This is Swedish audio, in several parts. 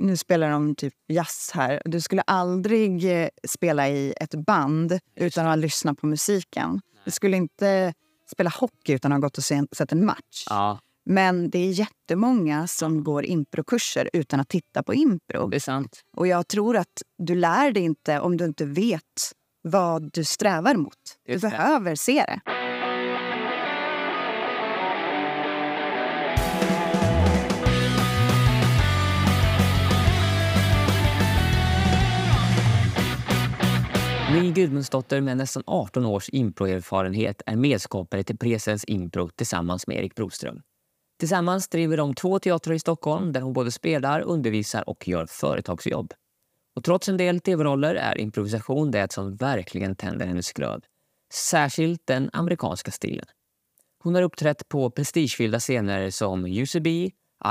nu spelar de typ jazz här. Du skulle aldrig eh, spela i ett band utan att lyssna på musiken. Du skulle inte spela hockey utan att ha gått och sett en match. Ja, Men det är jättemånga som går improkurser utan att titta på impro. det är sant. Och jag tror att du lär dig inte om du inte vet vad du strävar mot. Du behöver se det. My Gudmundsdotter med nästan 18 års improerfarenhet är medskapare till Presens Impro tillsammans med Erik Broström. Tillsammans driver de två teatrar i Stockholm där hon både spelar, undervisar och gör företagsjobb. Och trots en del tv-roller är improvisation det som verkligen tänder hennes glöd. Särskilt den amerikanska stilen. Hon har uppträtt på prestigefyllda scener som UCB,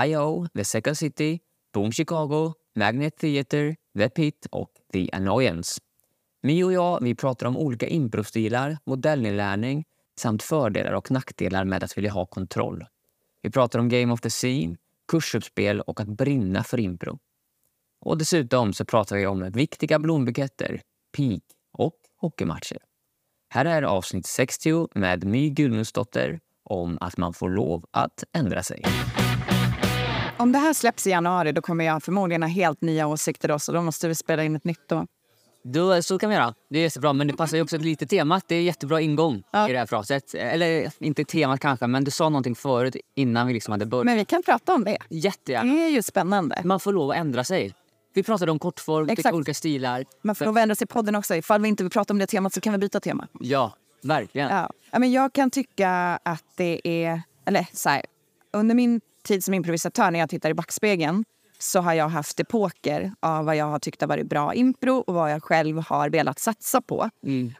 I.O., The Second City, Boom Chicago, Magnet Theatre, The Pit och The Annoyance. Mi och jag vi pratar om olika improstilar, modellinlärning samt fördelar och nackdelar med att vilja ha kontroll. Vi pratar om Game of the Scene, kursuppspel och att brinna för impro. Och dessutom så pratar vi om viktiga blombuketter, peak och hockeymatcher. Här är avsnitt 60 med My Gudmundsdotter om att man får lov att ändra sig. Om det här släpps i januari då kommer jag förmodligen ha helt nya åsikter då, så då måste vi spela in ett nytt då. Då, så kan vi göra. Det är jättebra, men det passar ju också lite temat. Det är jättebra ingång Ja. i det här fraset. Eller inte temat kanske, men du sa någonting förut innan vi liksom hade börjat. Men vi kan prata om det. Det Jättegärna. är ju spännande. Man får lov att ändra sig. Vi pratade om kortform, Exakt. olika stilar. Man får nog ändra sig i podden också. Ifall vi inte vill prata om det temat så kan vi byta tema. Ja, verkligen. Ja. Ja, men jag kan tycka att det är... Eller så här, under min tid som improvisatör, när jag tittar i backspegeln så har jag haft epoker av vad jag har tyckt har varit bra impro och vad jag själv har velat satsa på.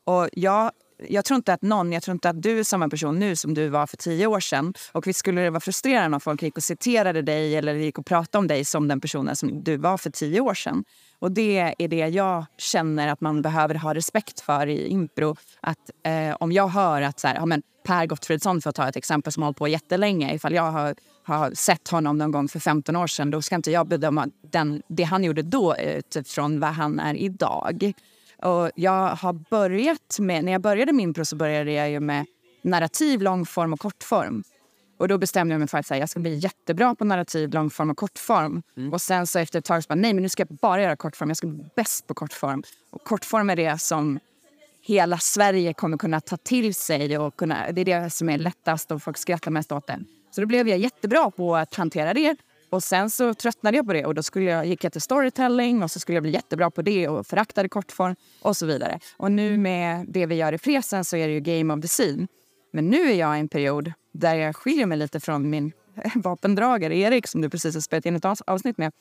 Och jag, jag tror inte att någon, jag tror inte att du är samma person nu som du var för tio år sedan. Och visst skulle det vara frustrerande om folk gick och citerade dig eller gick och pratade om dig som den personen som du var för tio år sedan. Och det är det jag känner att man behöver ha respekt för i impro. Att eh, om jag hör att så här, ja, men Per Gottfridsson, för att ta ett exempel som har hållit på jättelänge. Ifall jag har, har sett honom någon gång för 15 år sedan då ska inte jag bedöma den, det han gjorde då utifrån vad han är idag. Och jag har börjat med, när jag började med impro så började jag ju med narrativ, långform och kortform. Och då bestämde jag mig för att säga, jag ska bli jättebra på narrativ, långform och kortform. Och sen så efter ett tag så bara, nej men nu ska jag bara göra kortform. Jag ska bli bäst på kortform. Och kortform är det som hela Sverige kommer kunna ta till sig. Och kunna, det är det som är lättast och folk skrattar mest åt det. Så då blev jag jättebra på att hantera det. Och sen så tröttnade jag på det och då skulle jag, gick jag till storytelling och så skulle jag bli jättebra på det och föraktade kortform och så vidare. Och nu med det vi gör i Fresen så är det ju game of the scene. Men nu är jag i en period där jag skiljer mig lite från min vapendragare Erik som du precis har spelat in ett avs- avsnitt med.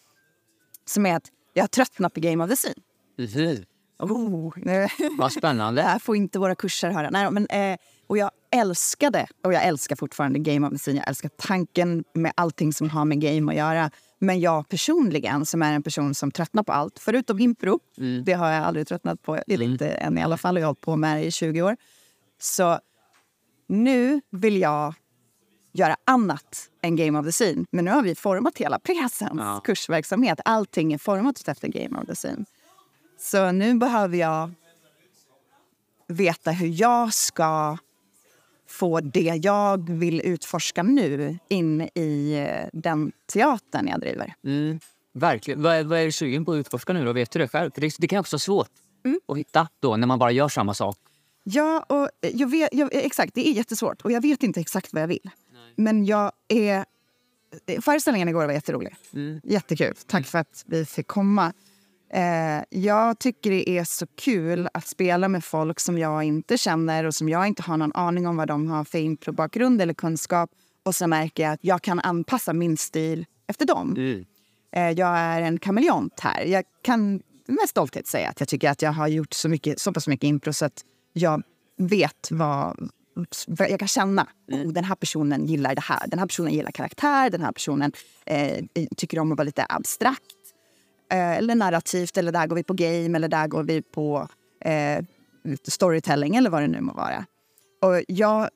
Som är att jag har tröttnat på game of the scene. Mhm. Oh. Vad Det spännande. här får inte våra kurser höra. Nej, men, eh, och jag älskade, och jag älskar fortfarande Game of the Scene. Jag älskar tanken med allting som har med game att göra. Men jag personligen, som är en person som tröttnar på allt, förutom impro, det har jag aldrig tröttnat på, eller inte än i alla fall, och jag har hållit på med det i 20 år. Så nu vill jag göra annat än Game of the Scene. Men nu har vi format hela Presens Ja. kursverksamhet. Allting är format efter Game of the Scene. Så nu behöver jag veta hur jag ska få det jag vill utforska nu in i eh, den teatern jag driver. Mm. Verkligen. Vad är, vad är du sugen på att utforska nu då? Vet du det själv? Det, det kan också vara svårt Mm. att hitta då när man bara gör samma sak. Ja, och jag vet, jag, exakt, det är jättesvårt och jag vet inte exakt vad jag vill. Men jag är... Föreställningen igår var jätterolig. Jättekul. Tack för att vi fick komma. Eh, jag tycker det är så kul att spela med folk som jag inte känner och som jag inte har någon aning om vad de har för improbakgrund eller kunskap. Och så märker jag att jag kan anpassa min stil efter dem. Mm. Eh, Jag är en kameleont här. Jag kan med stolthet säga att jag tycker att jag har gjort så, mycket, så pass mycket impro så att jag vet vad, jag kan känna. Oh, den här personen gillar det här. Den här personen gillar karaktär. Den här personen eh, tycker om att vara lite abstrakt. Eh, eller narrativt. Eller där går vi på game. Eller där går vi på eh, storytelling. Eller vad det nu må vara. Och jag,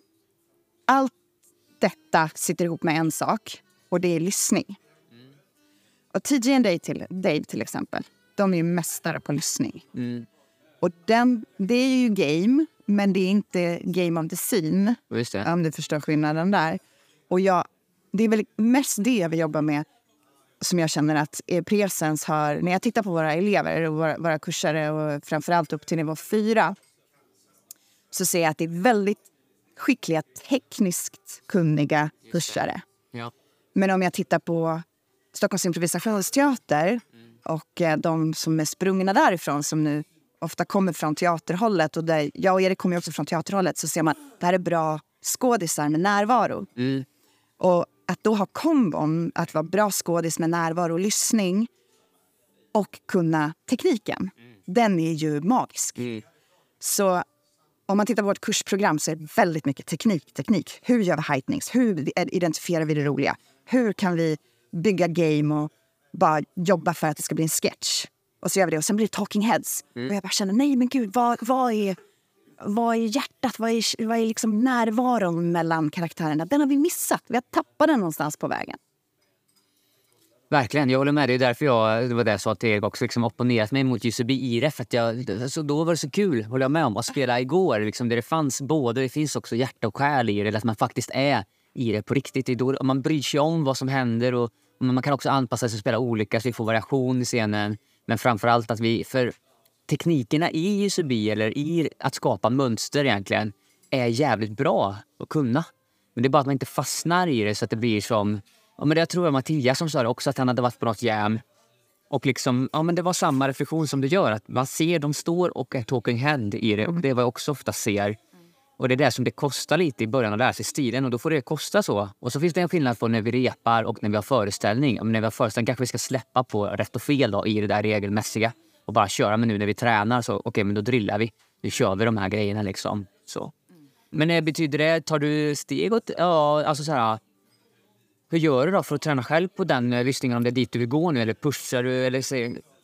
allt detta sitter ihop med en sak. Och det är lyssning. och TG and Dave till, Dave till exempel, de är ju mästare på lyssning. Mm. Och den, det är ju game, men det är inte game of the scene. Om du förstår skillnaden där. Och jag, det är väl mest det vi jobbar med som jag känner att presens har... När jag tittar på våra elever och våra, våra kursare och framförallt upp till nivå fyra så ser jag att det är väldigt skickliga, tekniskt kunniga kursare. Ja. Men om jag tittar på Stockholms improvisationsteater och eh, de som är sprungna därifrån som nu ofta kommer från teaterhållet och där jag och Erik kommer också från teaterhållet så ser man att det här är bra skådisar med närvaro. Mm. Och att då ha kombon, att vara bra skådis med närvaro och lyssning och kunna tekniken, den är ju magisk. Mm. Så om man tittar på vårt kursprogram så är det väldigt mycket teknik. teknik. Hur gör vi heightnings? Hur identifierar vi det roliga? Hur kan vi bygga game och bara jobba för att det ska bli en sketch? Och så gör vi det och sen blir det talking heads. Och jag bara känner, nej men gud, vad, vad är vad är hjärtat? Vad är, vad är liksom närvaron mellan karaktärerna? Den har vi missat. Vi har tappat den någonstans på vägen. Verkligen, jag håller med. Det är därför jag, det var det jag sa till Erik också, liksom opponerat mig mot UCB IRF. Att jag, alltså, då var det så kul, håller jag med om, att spela igår. Liksom, där det fanns både, det finns också hjärta och själ i det. Att man faktiskt är i det på riktigt. Det är då man bryr sig om vad som händer och, och man kan också anpassa sig och spela olika så vi får variation i scenen. Men framför allt att vi, för teknikerna i UCB eller i att skapa mönster egentligen är jävligt bra att kunna. Men det är bara att man inte fastnar i det så att det blir som... Ja, men det jag tror jag Mattias som sa det också, att han hade varit på något jam. Och liksom, ja men det var samma reflektion som du gör. Att man ser, de står och är talking hand i det. Och det är vad jag också ofta ser. Och det är det som det kostar lite i början att lära sig stilen. Och då får det kosta så. Och så finns det en skillnad på när vi repar och när vi har föreställning. Men när vi har föreställning kanske vi ska släppa på rätt och fel då, i det där regelmässiga. Och bara köra. Men nu när vi tränar så, okej men då drillar vi. Nu kör vi de här grejerna liksom. Så. Men eh, betyder det, tar du steg åt, ja alltså så här. Hur gör du då för att träna själv på den eh, lyssningen om det är dit du vill gå nu eller pushar du eller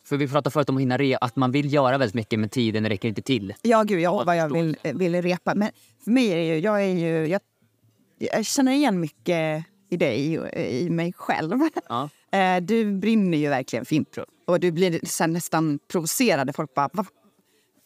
för vi pratade förut om att hinna re, att man vill göra väldigt mycket men tiden räcker inte till. Ja, gud, ja, vad jag vill, vill repa. Men för mig är det ju... Jag, är ju jag, jag känner igen mycket i dig och i mig själv. Ja. Eh, Du brinner ju verkligen för impro. Och du blir sen nästan provocerad. Folk bara, "Va-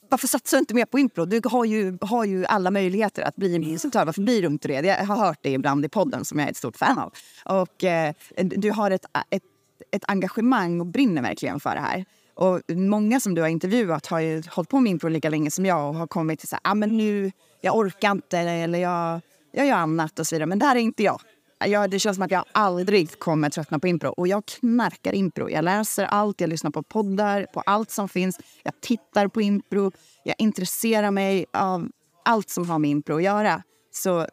varför satsar du inte mer på impro? Du har ju, har ju alla möjligheter att bli en instruktör. Varför blir du inte det? Jag har hört det ibland i podden som jag är ett stort fan av. Och eh, du har ett, ett, ett engagemang och brinner verkligen för det här. Och många som du har intervjuat har ju hållit på med impro lika länge som jag och har kommit till så här, ah, men nu, jag orkar inte eller jag, jag gör annat och så vidare. Men där är inte jag jag. Det känns som att jag aldrig kommer tröttna på impro. Och jag knarkar impro. Jag läser allt, jag lyssnar på poddar, på allt som finns. Jag tittar på impro. Jag intresserar mig av allt som har med impro att göra. Så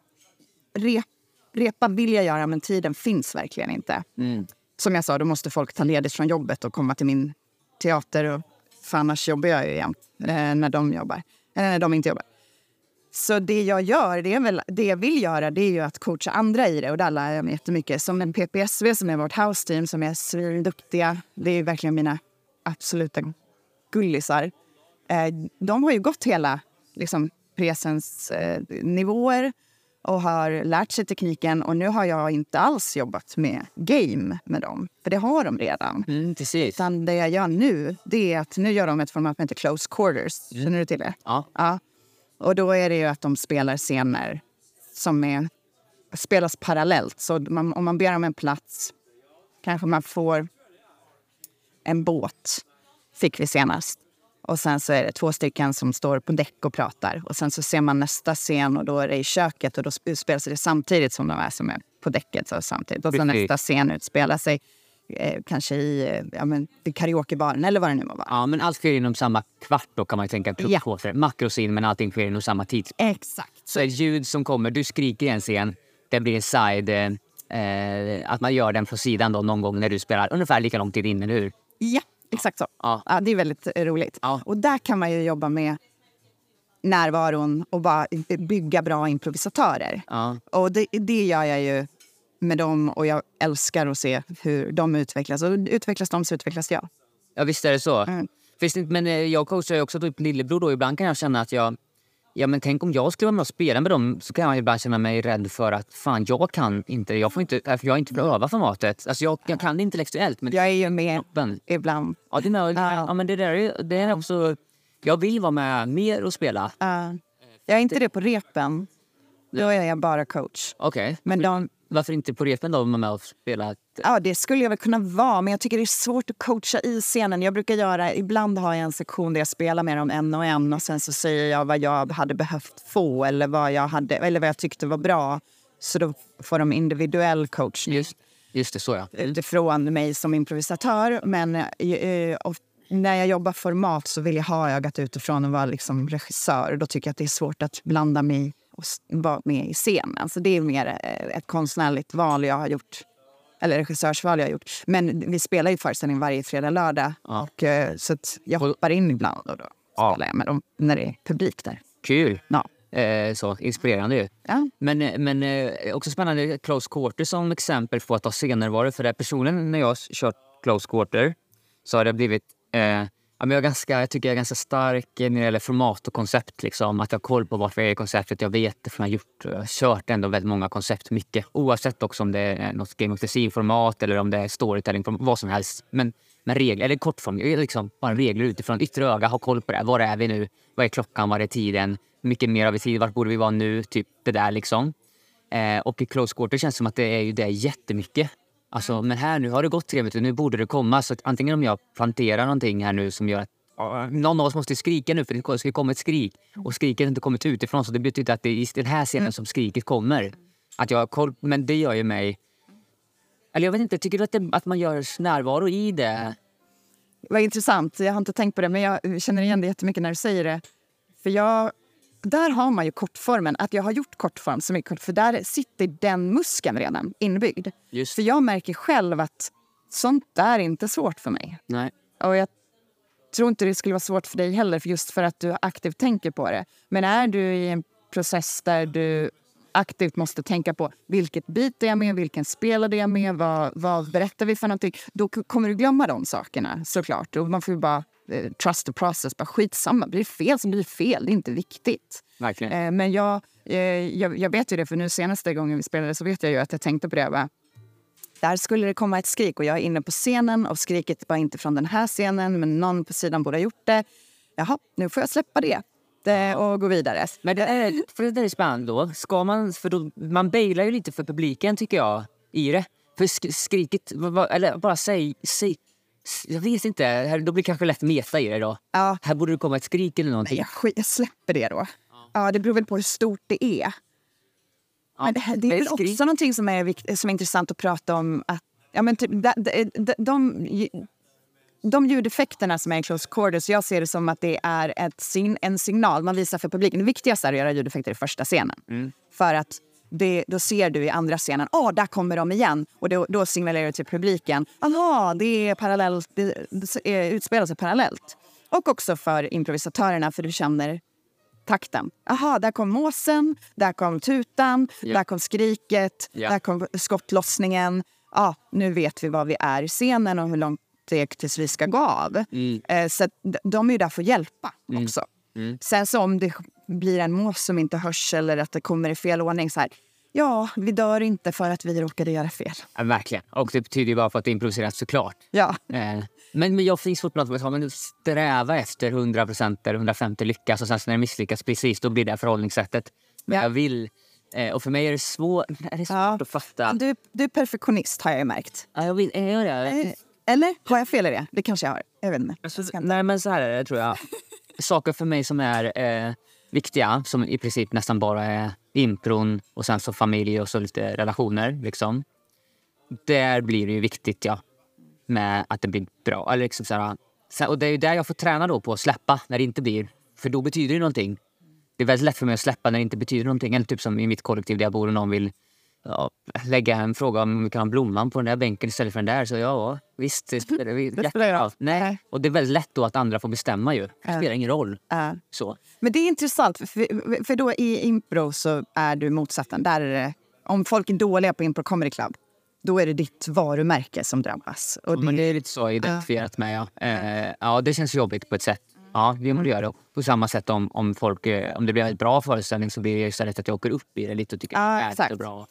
rep, repa vill jag göra, men tiden finns verkligen inte. Som jag sa, då måste folk ta ledigt från jobbet och komma till min teater. Och, för annars jobbar jag ju jämt eh, när de jobbar. Eh, när de inte jobbar. Så det jag gör, det, är väl, det jag vill göra det är ju att coacha andra i det. Och där lär jag mig jättemycket. Som en PPSV som är vårt house team som är svinduktiga. Det är verkligen mina absoluta gullisar. Eh, de har ju gått hela liksom, presens eh, nivåer och har lärt sig tekniken. Och nu har jag inte alls jobbat med game med dem. För det har de redan. Mm, precis. Utan det jag gör nu, det är att nu gör de ett format som heter close quarters. Känner du till det? Ja. Ja. Och då är det ju att de spelar scener som är, spelas parallellt. Så man, om man ber om en plats kanske man får en båt, fick vi senast. Och sen så är det två stycken som står på däck och pratar. Och sen så ser man nästa scen och då är det i köket och då sp- spelas det samtidigt som de är som är på däcket. Så samtidigt. Och Precis. nästa scen utspelar sig eh, kanske i eh, ja, men, karaokebaren eller vad det nu må vara. Ja, men allt sker inom samma kvart då kan man ju tänka. Ja. Ja. Makrosin, men allting sker inom samma tid. Exakt. Så det ljud som kommer, du skriker i en scen, det blir en side, eh, att man gör den från sidan då någon gång när du spelar ungefär lika lång tid innan, eller hur? Ja, exakt så. Ja. Ja, det är väldigt eh, roligt. Ja. Och där kan man ju jobba med närvaron och bara bygga bra improvisatörer. Ja. Och det, det gör jag ju med dem och jag älskar att se hur de utvecklas. Och utvecklas de så utvecklas jag. Ja, visst är det så. Mm. Inte- men eh, jag coachar ju också typ lillebror då. Ibland kan jag känna att jag... Ja, men tänk om jag skulle vara med och spela med dem så kan jag ibland känna mig rädd för att fan, jag kan inte, jag får inte, för jag har inte fått öva formatet. Alltså jag, jag kan det intellektuellt men Jag är ju med kroppen. ibland. Ja, det, är, ja. men det där är, det är också, jag vill vara med mer och spela. Uh, jag är inte det på repen. Då är jag bara coach. Okej. Men de, Varför inte på repen då, vara med och spela? ja, det skulle jag väl kunna vara, men jag tycker det är svårt att coacha i scenen. Jag brukar göra, ibland har jag en sektion där jag spelar med dem en och en och sen så säger jag vad jag hade behövt få eller vad jag, hade, eller vad jag tyckte var bra. Så då får de individuell coachning Just, just det, så ja. utifrån mig som improvisatör. Men eh, och när jag jobbar format så vill jag ha ögat utifrån och vara liksom regissör. Då tycker jag att det är svårt att blanda mig och vara med i scenen. Så det är mer eh, ett konstnärligt val jag har gjort. Eller regissörsval jag har gjort. Men vi spelar ju föreställning varje fredag, lördag. Ja. Och, eh, så jag hoppar in ibland och då Ja. spelar jag med dem när det är publik där. Kul! Ja. Eh, så, inspirerande ju. Ja. Men, eh, men eh, också spännande close quarter som exempel på att ha scenervaro. För det personligen när jag har kört close quarter så har det blivit... Eh, ja, men jag, ganska, jag tycker jag är ganska stark när det gäller format och koncept. Liksom. Att jag har koll på vart vi är i konceptet. Jag vet för jag har gjort. Jag har kört ändå väldigt många koncept mycket. Oavsett också om det är eh, något Game of the Sea-format eller om det är storytelling, vad som helst. Men, men regler, eller kortform, liksom bara regler utifrån yttre öga. Ha koll på det. Var är vi nu? Vad är klockan? Vad är tiden? Hur mycket mer har vi tid? Vart borde vi vara nu? Typ det där liksom. Eh, och i close quarter känns det som att det är ju det jättemycket. Alltså, men här nu har det gått tre minuter, nu borde det komma. Så att antingen om jag planterar någonting här nu som gör att någon av oss måste skrika nu för det ska komma ett skrik. Och skriket har inte kommit utifrån så det betyder att det är i den här scenen som skriket kommer. Att jag koll, men det gör ju mig... Eller jag vet inte, tycker du att, det, att man gör närvaro i det? Vad intressant. Jag har inte tänkt på det, men jag känner igen det jättemycket när du säger det. För jag, där har man ju kortformen. Att jag har gjort kortform så mycket, för där sitter den muskeln redan inbyggd. Just För jag märker själv att sånt där är inte svårt för mig. Nej. Och jag tror inte det skulle vara svårt för dig heller, för just för att du aktivt tänker på det. Men är du i en process där du aktivt måste tänka på vilket bit är jag med, vilken spelade jag med, vad, vad berättar vi för någonting? Då kommer du glömma de sakerna såklart. Och man får bara trust the process. Bara skitsamma, blir det fel så blir det fel. Det är inte viktigt. Verkligen. Eh, men jag, eh, jag, jag vet ju det, för nu senaste gången vi spelade så vet jag ju att jag tänkte på det. Va? Där skulle det komma ett skrik och jag är inne på scenen och skriket var inte från den här scenen men någon på sidan borde ha gjort det. Jaha, nu får jag släppa det och gå vidare. Men det är, för det där är spännande då. Ska man, för då, man bailar ju lite för publiken tycker jag i det. För sk skriket, eller bara säg, säg jag vet inte, här- då blir det kanske lätt meta i det då. Ja, Här borde det komma ett skrik eller någonting. jag, jag släpper det då. Ja, det beror väl på hur stort det är. Men det, här, det är väl skrik- också någonting som är, vikt, som är intressant att prata om. Att, ja, men typ, de, de, de, de, de ljudeffekterna som är i close quarters, jag ser det som att det är ett en signal man visar för publiken. Det viktigaste är att göra ljudeffekter i första scenen. För att det, då ser du i andra scenen, åh, där kommer de igen. Och då, då signalerar du till publiken, aha, det är parallellt, det, det är- utspelar sig parallellt. Och också för improvisatörerna, för du känner takten. Aha, där kom måsen, där kom tutan, Ja. där kom skriket, Ja. där kom skottlossningen. Ja, nu vet vi var vi är i scenen och hur långt det är tills vi ska gå av. Mm. Eh, så att de är ju där för att hjälpa också. Sen så om det blir en mås som inte hörs eller att det kommer i fel ordning så här. Ja, vi dör inte för att vi råkade göra fel. Ja, verkligen. Och det betyder ju bara för att det är improviserat såklart. Ja, Eh, men, men jag finns fortfarande att men sträva efter 100 eller 150 lyckas och sen när det misslyckas precis då blir det förhållningssättet. Men Ja. jag vill... Eh, och för mig är det svårt, är det svårt Ja. att fatta. du, du är perfektionist har jag märkt. Ja, jag vill, är jag det? Eh, Eller har jag fel i det? Det kanske jag har. Jag vet inte. Alltså, nej, men så här är det tror jag. Saker för mig som är eh, viktiga, som i princip nästan bara är impron och sen så familj och så lite relationer. Liksom. Där blir det ju viktigt, ja. Med att det blir bra. Eller liksom så här, och det är ju där jag får träna då på att släppa när det inte blir. För då betyder det någonting. Det är väldigt lätt för mig att släppa när det inte betyder någonting. Eller typ som i mitt kollektiv där jag bor och någon vill ja, lägga en fråga om vi kan ha blomman på den där bänken istället för den där. Så ja, visst. Det spelar, Det spelar roll. Nej. Och det är väldigt lätt då att andra får bestämma ju. Det Ja. spelar ingen roll. Eh, Så. Men det är intressant, för, för då i impro så är du motsatsen. Där är det, om folk är dåliga på impro comedy club, då är det ditt varumärke som drabbas. Och det, Men det är lite så identifierat med ja. Eh, ja, det känns jobbigt på ett sätt. Ja, det måste göra. På samma sätt om, om, folk, eh, om det blir en bra föreställning så blir det istället att jag åker upp i det lite och tycker Ja, att det är bra.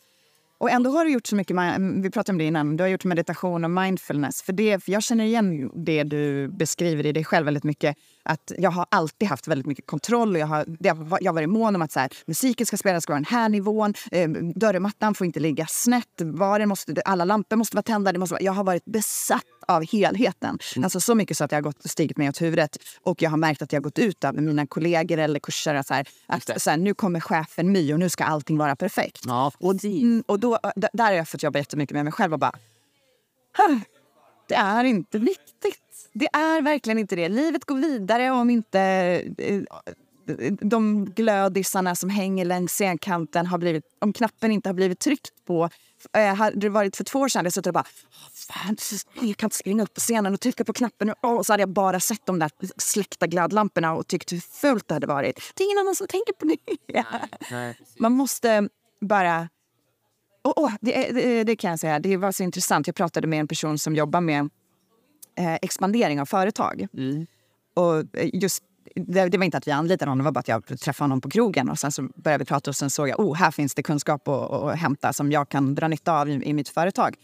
Och ändå har du gjort så mycket, vi pratade om det innan, du har gjort meditation och mindfulness. För, det, för jag känner igen det du beskriver i dig själv väldigt mycket. Att jag har alltid haft väldigt mycket kontroll och jag har, jag har varit mån om att så här, musiken ska spelas, vara den här nivån, eh, dörrmattan får inte ligga snett, varen måste, alla lampor måste vara tända. Det måste vara, jag har varit besatt av helheten. Alltså så mycket så att jag har gått, stigit mig åt huvudet. Och jag har märkt att jag har gått ut av mina kollegor eller kurser. Att, så här, att så här, nu kommer chefen My och nu ska allting vara perfekt. Ja, Och, mm, och då, där har jag fått jobba jättemycket med mig själv och bara... "Huh, Det är inte viktigt. Det är verkligen inte det. Livet går vidare om inte eh, de glödisarna som hänger längs scenkanten har blivit... Om knappen inte har blivit tryckt på... Eh, hade det varit för två år sedan hade jag suttit och bara... "Åh, Fan, jag kan inte springa upp på scenen och trycka på knappen. Och så hade jag bara sett de där släckta glödlamporna och tyckt hur fult det hade varit. Det är ingen annan som tänker på det. Nej. Man måste bara... Oh, oh, det, det, det kan jag säga. Det var så intressant. Jag pratade med en person som jobbar med eh, expandering av företag. Och eh, just, det, det var inte att vi anlitade honom, det var bara att jag träffade honom på krogen. Och sen så började vi prata och sen såg jag oh, här finns det kunskap att, att hämta som jag kan dra nytta av i, i mitt företag.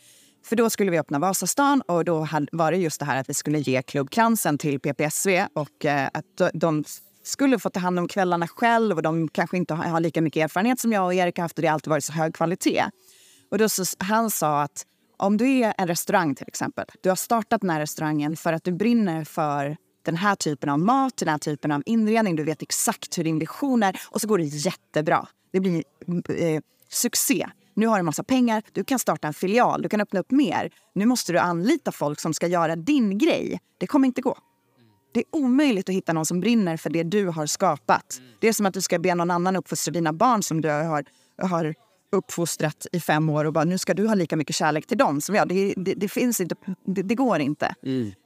För då skulle vi öppna Vasastan och då var det just det här att vi skulle ge klubbkransen till PPSV och eh, att de- skulle få ta hand om kvällarna själv och de kanske inte har, har lika mycket erfarenhet som jag och Erik har haft och det har alltid varit så hög kvalitet. Och då så, han sa att om du är en restaurang till exempel, du har startat den här restaurangen för att du brinner för den här typen av mat, den här typen av inredning, du vet exakt hur din vision är och så går det jättebra. Det blir eh, succé. Nu har du en massa pengar, du kan starta en filial, du kan öppna upp mer. Nu måste du anlita folk som ska göra din grej. Det kommer inte gå. Det är omöjligt att hitta någon som brinner för det du har skapat. Det är som att du ska be någon annan uppfostra dina barn som du har, har uppfostrat i fem år och bara nu ska du ha lika mycket kärlek till dem som jag. Det, det, det finns inte, det, det går inte.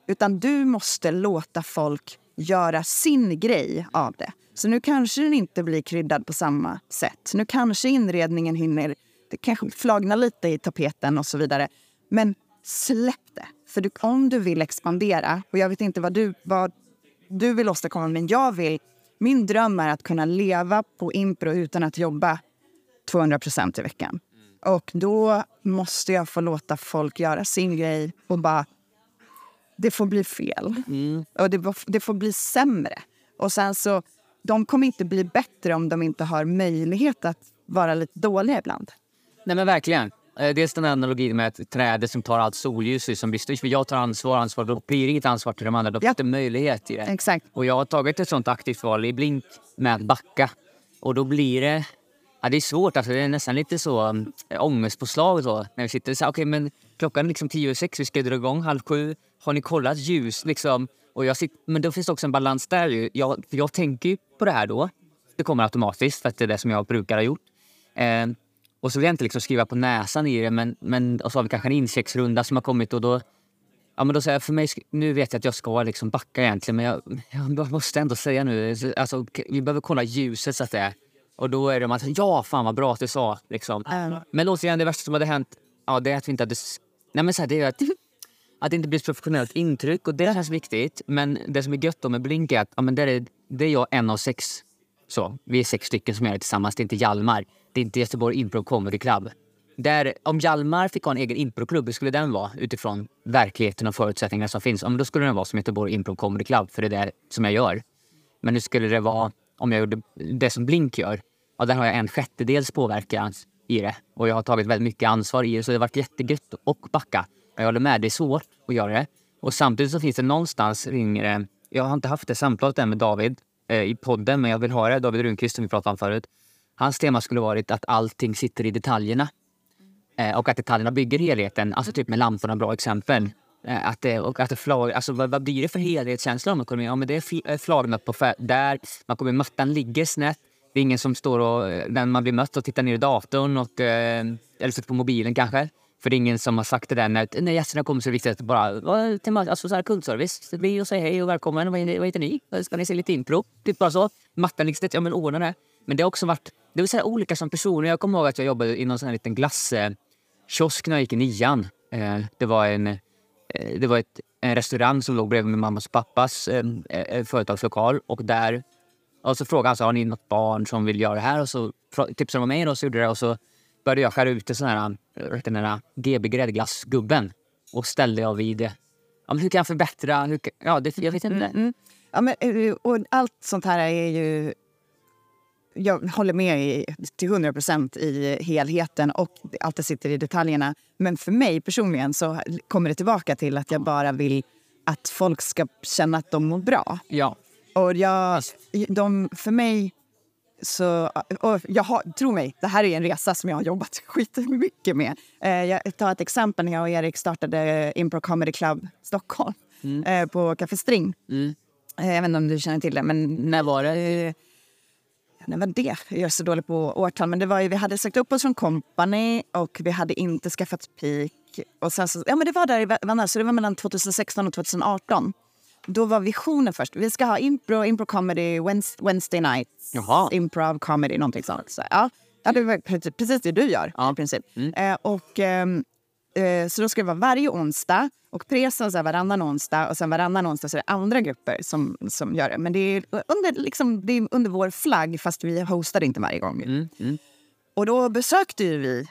Utan du måste låta folk göra sin grej av det. Så nu kanske den inte blir kryddad på samma sätt. Nu kanske inredningen hinner det kanske flagnar lite i tapeten och så vidare. Men släpp det. För du, om du vill expandera, och jag vet inte vad du, vad du vill åstadkomma, men jag vill... Min dröm är att kunna leva på impro utan att jobba 200 procent i veckan. Och då måste jag få låta folk göra sin grej och bara... Det får bli fel. Och det, får- det får bli sämre. Och sen så... De kommer inte bli bättre om de inte har möjlighet att vara lite dåliga ibland. Nej men verkligen. Eh, Dels den analogin med ett träd som tar allt solljus som blir För jag tar ansvar, ansvar, då blir det inget ansvar till de andra. Då finns det möjlighet i det. Exakt. Och jag har tagit ett sånt aktivt val i Blink med att backa. Och då blir det... Ja, det är svårt. Alltså, det är nästan lite så um, ångestpåslag då. När vi sitter så här, okay, men klockan är liksom tio och sex, vi ska dra igång halv sju. Har ni kollat ljus liksom? Och jag sitter, men då finns det också en balans där ju. Jag, för jag tänker ju på det här då. Det kommer automatiskt för att det är det som jag brukar ha gjort. Eh, och så vill jag inte liksom skriva på näsan i det men, men och så har vi kanske en inchecksrunda som har kommit och då Ja men då säger jag för mig, nu vet jag att jag ska liksom backa egentligen men jag, jag måste ändå säga nu, alltså vi behöver kolla ljuset så att det är. Och då är det man säger ja fan vad bra att du sa liksom. Men återigen det värsta som hade hänt, ja det är att vi inte hade, nej men så här, det är att, att det inte blir ett professionellt intryck och det känns viktigt. Men det som är gött då med Blink är att, ja men där är, det är jag en av sex. Så, vi är sex stycken som gör det tillsammans, det är inte Hjalmar. Det är inte Göteborg Impro Comedy Club. Där, om Hjalmar fick ha en egen improklubb, hur skulle den vara utifrån verkligheten och förutsättningarna som finns? Ja, då skulle den vara som Göteborg Impro Comedy Club, för det är det som jag gör. Men nu skulle det vara, om jag gjorde det som Blink gör, ja, där har jag en sjättedels påverkan i det. Och jag har tagit väldigt mycket ansvar i det, så det har varit jättegött att backa. Jag håller med, det är svårt att göra det. Och samtidigt så finns det någonstans ringer jag har inte haft det samtalet än med David eh, i podden, men jag vill ha det. David Rundqvist som vi pratade om förut. Hans tema skulle varit att allting sitter i detaljerna. Eh, och att detaljerna bygger helheten. Alltså typ med lamporna, bra exempel. Eh, att det, och att det flag, alltså vad, vad blir det för helhetskänsla om ekonomin? Ja, men det är eh, flagnat på fär- där, man kommer mattan ligger snett. Det är ingen som står och, eh, när man blir mött och tittar ner i datorn och, eller sitter på mobilen kanske. För det är ingen som har sagt det där när, när gästerna kommer så är det viktigt att bara, till, alltså så här kundservice, det blir och säga hej och välkommen, vad, vad heter ni? Ska ni se lite impro? Typ bara så. Mattan ligger snett, ja men ordna det. Men det har också varit, det var så här, olika som personer. Jag kommer ihåg att jag jobbade i någon sån här liten glasskiosk eh, när jag gick i nian. Eh, det var en... Eh, det var ett, en restaurang som låg bredvid min mammas och pappas eh, företagslokal. Och där och så frågade han så har ni något barn som vill göra det här. Och så tipsade de om mig och så gjorde det. Och så började jag skära ut sån här, eh, den här GB gräddglassgubben och ställde jag vid eh, ja, men hur kan jag förbättra? Hur, ja, det, jag vet inte. Mm. mm. Ja, men, och allt sånt här är ju jag håller med i, till 100 procent i helheten och allt det sitter i detaljerna. Men för mig personligen så kommer det tillbaka till att jag bara vill att folk ska känna att de mår bra. Ja. Och jag, de, för mig så... Och jag har, tro mig, det här är en resa som jag har jobbat skitmycket med. Eh, jag tar ett exempel när jag och Erik startade Impro Comedy Club Stockholm mm. eh, på Café String. Mm. Eh, jag vet inte om du känner till det, men när var det? Eh, när var det? Jag är så dålig på årtal. Men det var ju, vi hade sagt upp oss från Company och vi hade inte skaffat Peak. Och sen så, ja, men det var där i så det var mellan 2016 och 2018. Då var visionen först. Vi ska ha impro, impro comedy, Wednesday nights, Jaha. improv comedy, någonting sånt. Så, ja, det var precis det du gör ja. i princip. Mm. Eh, och, ehm, eh, så då ska det vara varje onsdag. Och presen så varannan onsdag och sen varannan onsdag så är det andra grupper som, som gör det. Men det är, under, liksom, det är under vår flagg fast vi hostar inte varje gång. Mm, mm. Och då besökte ju vi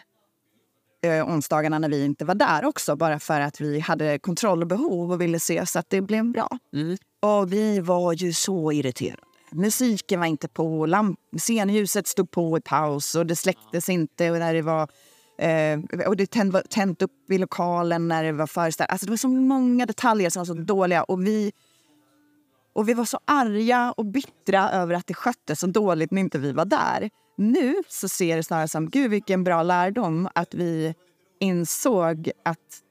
eh, onsdagarna när vi inte var där också bara för att vi hade kontrollbehov och ville se så att det blev bra. Mm. Och vi var ju så irriterade. Musiken var inte på, lamp scenljuset stod på i paus och det släcktes inte. Och när det var Eh, och det tänd, tänt upp i lokalen när det var föreställning. Alltså det var så många detaljer som var så dåliga. Och vi, och vi var så arga och bittra över att det sköttes så dåligt när inte vi var där. Nu så ser det snarare som gud vilken bra lärdom att vi insåg att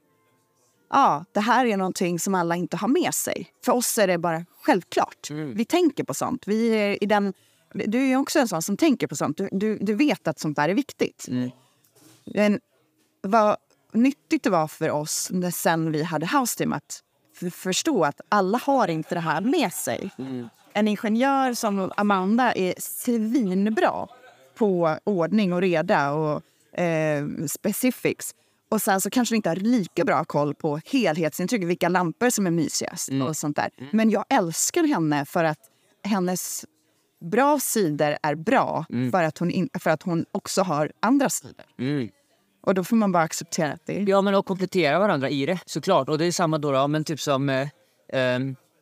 ja, det här är någonting som alla inte har med sig. För oss är det bara självklart. Mm. Vi tänker på sånt. Vi är i den, du är också en sån som tänker på sånt. Du, du, du vet att sånt där är viktigt. Mm. Men vad nyttigt det var för oss när sen vi hade House Team att förstå att alla har inte det här med sig. Mm. En ingenjör som Amanda är svinbra på ordning och reda och eh, specifics. Och sen så kanske inte har lika bra koll på helhetsintryck, vilka lampor som är mysigast mm. och sånt där. Mm. Men jag älskar henne för att hennes bra sidor är bra mm. för, att hon in, för att hon också har andra sidor. Mm. Och då får man bara acceptera det. Ja, men och komplettera varandra i det såklart. Och det är samma då, då men typ som... Eh, eh,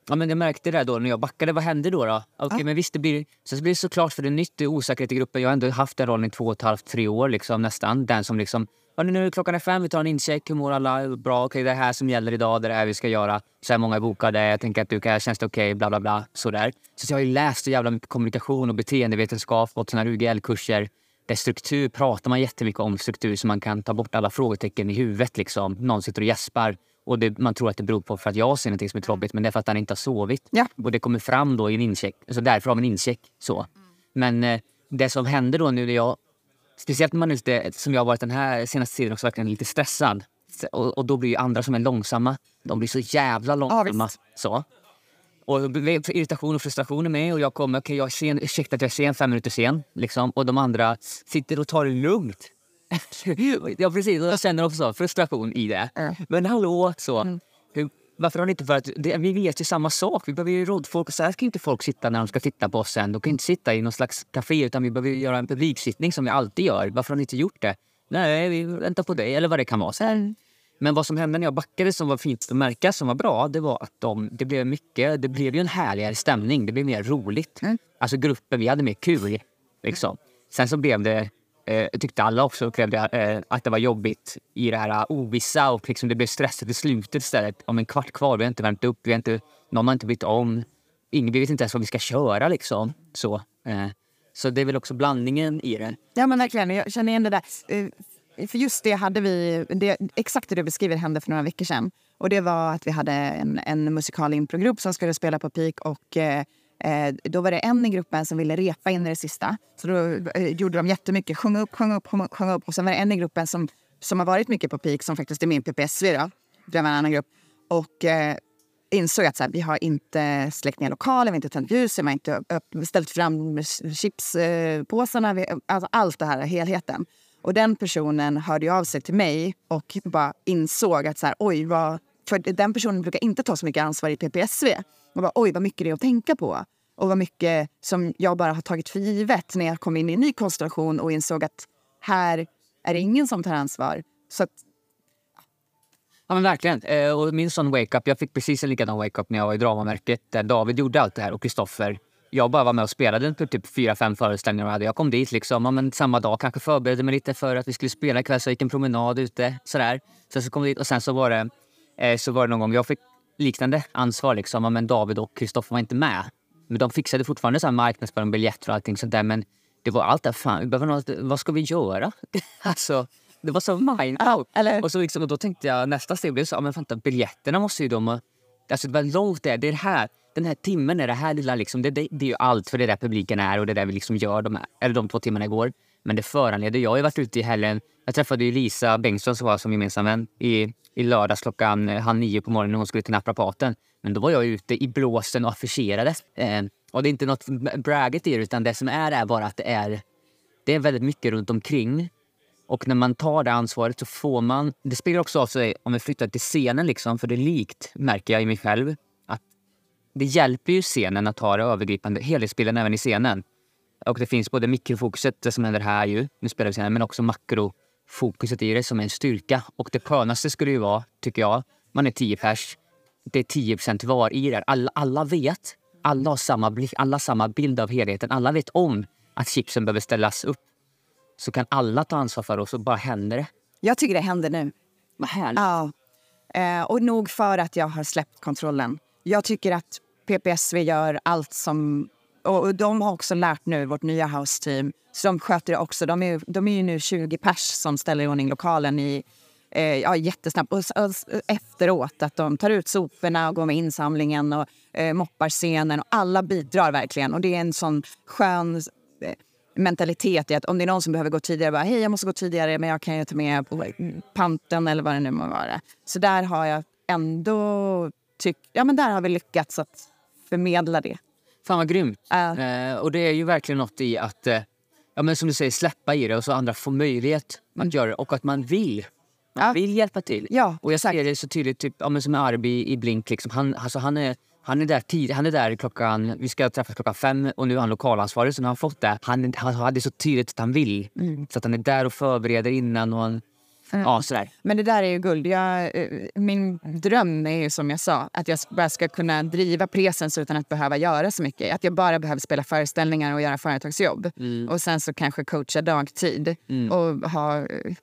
ja, men jag märkte det då när jag backade. Vad hände då? då? Okay, ja. men visst, det blir, så det blir såklart för det är nytt, det är osäkerhet i gruppen. Jag har ändå haft den rollen i två och ett halvt, tre år liksom, nästan. Den som liksom Ja, nu är klockan är fem, vi tar en incheck. Hur mår alla? Bra, okej, okay, det är det här som gäller idag. Det är det här vi ska göra. Så här många är bokade. Jag tänker att du kan, känns det okej? Okay, bla, bla, bla. Sådär. Så jag har ju läst så jävla mycket kommunikation och beteendevetenskap, fått såna här UGL-kurser. Där struktur pratar man jättemycket om struktur så man kan ta bort alla frågetecken i huvudet. Liksom. Någon sitter och gäspar och det, man tror att det beror på för att jag ser något som är jobbigt men det är för att han inte har sovit. Ja. Och det kommer fram då i en incheck. Så därför har vi en incheck. Så. Men eh, det som händer då nu när jag Speciellt när man är lite, som jag har varit den här senaste tiden, också verkligen lite stressad. Och, och då blir ju andra som är långsamma, de blir så jävla långsamma. Ja, så. Och irritation och frustration är med och jag kommer, okay, jag är sen, ursäkta att jag är sen, fem minuter sen. Liksom. Och de andra sitter och tar det lugnt. ja precis, och jag känner också frustration i det. Men hallå, så. Mm. Varför har ni inte... För att det, vi vet ju samma sak. Vi behöver ju rådfolk. Så här ska inte folk sitta när de ska titta på oss sen. De kan inte sitta i någon slags café utan vi behöver göra en publiksittning som vi alltid gör. Varför har ni inte gjort det? Nej, vi väntar på dig eller vad det kan vara. Så här. Men vad som hände när jag backade som var fint att märka, som var bra, det var att de, det blev mycket, det blev ju en härligare stämning. Det blev mer roligt. Mm. Alltså gruppen, vi hade mer kul. Liksom. Sen så blev det eh, tyckte alla också upplevde eh, att det var jobbigt i det här eh, ovissa och liksom det blev stressigt i slutet istället. Om en kvart kvar, vi har inte värmt upp, vi har inte, någon har inte bytt om. Ingen, vi vet inte ens vad vi ska köra liksom. Så, eh, så det är väl också blandningen i det. Ja men verkligen, jag känner igen det där. Eh, för just det hade vi, det, exakt det du beskriver hände för några veckor sedan. Och det var att vi hade en, en musikal improgrupp som skulle spela på Peak och eh, eh, då var det en i gruppen som ville repa in i det sista. Så då eh, gjorde de jättemycket. Sjunga upp, sjunga upp, sjung upp. Och sen var det en i gruppen som, som har varit mycket på peak, som faktiskt är min PPSV. Då. Det var en annan grupp. Och eh, insåg att så här, vi har inte släckt ner lokalen, vi har inte tänt ljusen, vi har inte upp, ställt fram chipspåsarna. Vi, alltså allt det här, helheten. Och den personen hörde av sig till mig och bara insåg att så här, oj, vad för den personen brukar inte ta så mycket ansvar i PPSV. Och bara, Oj, vad mycket det är att tänka på. Och vad mycket som jag bara har tagit för givet när jag kom in i en ny konstellation och insåg att här är det ingen som tar ansvar. Så att, Ja men verkligen. Eh, och min sån wake-up, jag fick precis en likadan wake-up när jag var i Dramamärket där David gjorde allt det här och Kristoffer. Jag bara var med och spelade på typ fyra, fem föreställningar jag hade. Jag kom dit liksom, ja, men samma dag, kanske förberedde mig lite för att vi skulle spela ikväll så jag gick en promenad ute sådär. Sen så kom jag dit och sen så var det, eh, så var det någon gång jag fick liknande ansvar liksom, men David och Kristoffer var inte med. Men de fixade fortfarande så här marknadsföring, biljetter och allting sånt där. Men det var allt där, fan, vi behöver något, vad ska vi göra? alltså, det var så mind Ja, eller- Och, så liksom, och då tänkte jag nästa steg blev så, ja, men vänta, biljetterna måste ju de... Alltså det var långt där, det är det här, den här timmen är det här lilla liksom, det, det, det är ju allt för det är där publiken är och det är där vi liksom gör de här, eller de två timmarna igår. Men det föranleder, jag har ju varit ute i helgen, jag träffade ju Lisa Bengtsson som var som gemensam vän i, i lördags klockan eh, halv nio på morgonen när hon skulle till naprapaten. Men då var jag ute i blåsten och affischerade. Eh, och det är inte något bragget i det utan det som är är bara att det är, det är väldigt mycket runt omkring. Och när man tar det ansvaret så får man... Det spelar också av sig om vi flyttar till scenen, liksom, för det är likt, märker jag i mig själv. Att det hjälper ju scenen att ha det övergripande helhetsbilden även i scenen. Och det finns både mikrofokuset, det som händer här ju, nu spelar vi scenen, men också makrofokuset i det som är en styrka. Och det skönaste skulle ju vara, tycker jag, man är 10 pers, det är 10% var i det. Alla, alla vet, alla har samma, blick, alla har samma bild av helheten. Alla vet om att chipsen behöver ställas upp så kan alla ta ansvar för det och så bara händer det. jag tycker det händer nu. Vad härligt. Ja. Eh, och nog för att jag har släppt kontrollen. Jag tycker att PPSV gör allt som... Och de har också lärt nu, vårt nya house-team. Så de sköter det också. De är, de är ju nu 20 pers som ställer i ordning lokalen i, eh, ja, jättesnabbt. Och, och efteråt, att de tar ut soporna och går med insamlingen och eh, moppar scenen. Och alla bidrar verkligen. Och det är en sån skön eh, mentalitet i att om det är någon som behöver gå tidigare, bara, hej jag måste gå tidigare men jag kan ju ta med panten eller vad det nu må vara. Så där har jag ändå tyckt, ja men där har vi lyckats att förmedla det. Fan vad grymt. Ja. Eh, och det är ju verkligen något i att, eh, ja, men som du säger, släppa i det och så andra får möjlighet att göra det och att man vill. Man Ja. vill hjälpa till. Ja, och jag ser det så tydligt, typ, ja, men som Arby i Blink. Liksom, han, alltså, han, är, han är där tid, han är där klockan, vi ska träffas klockan fem och nu är han lokalansvarig så har han fått det. Han, han har det så tydligt att han vill. Så att han är där och förbereder innan och han, ja, sådär. Men det där är ju guld. Jag, eh, min dröm är ju som jag sa, att jag bara ska kunna driva presens utan att behöva göra så mycket. Att jag bara behöver spela föreställningar och göra företagsjobb. Och sen så kanske coacha dagtid och ha eh,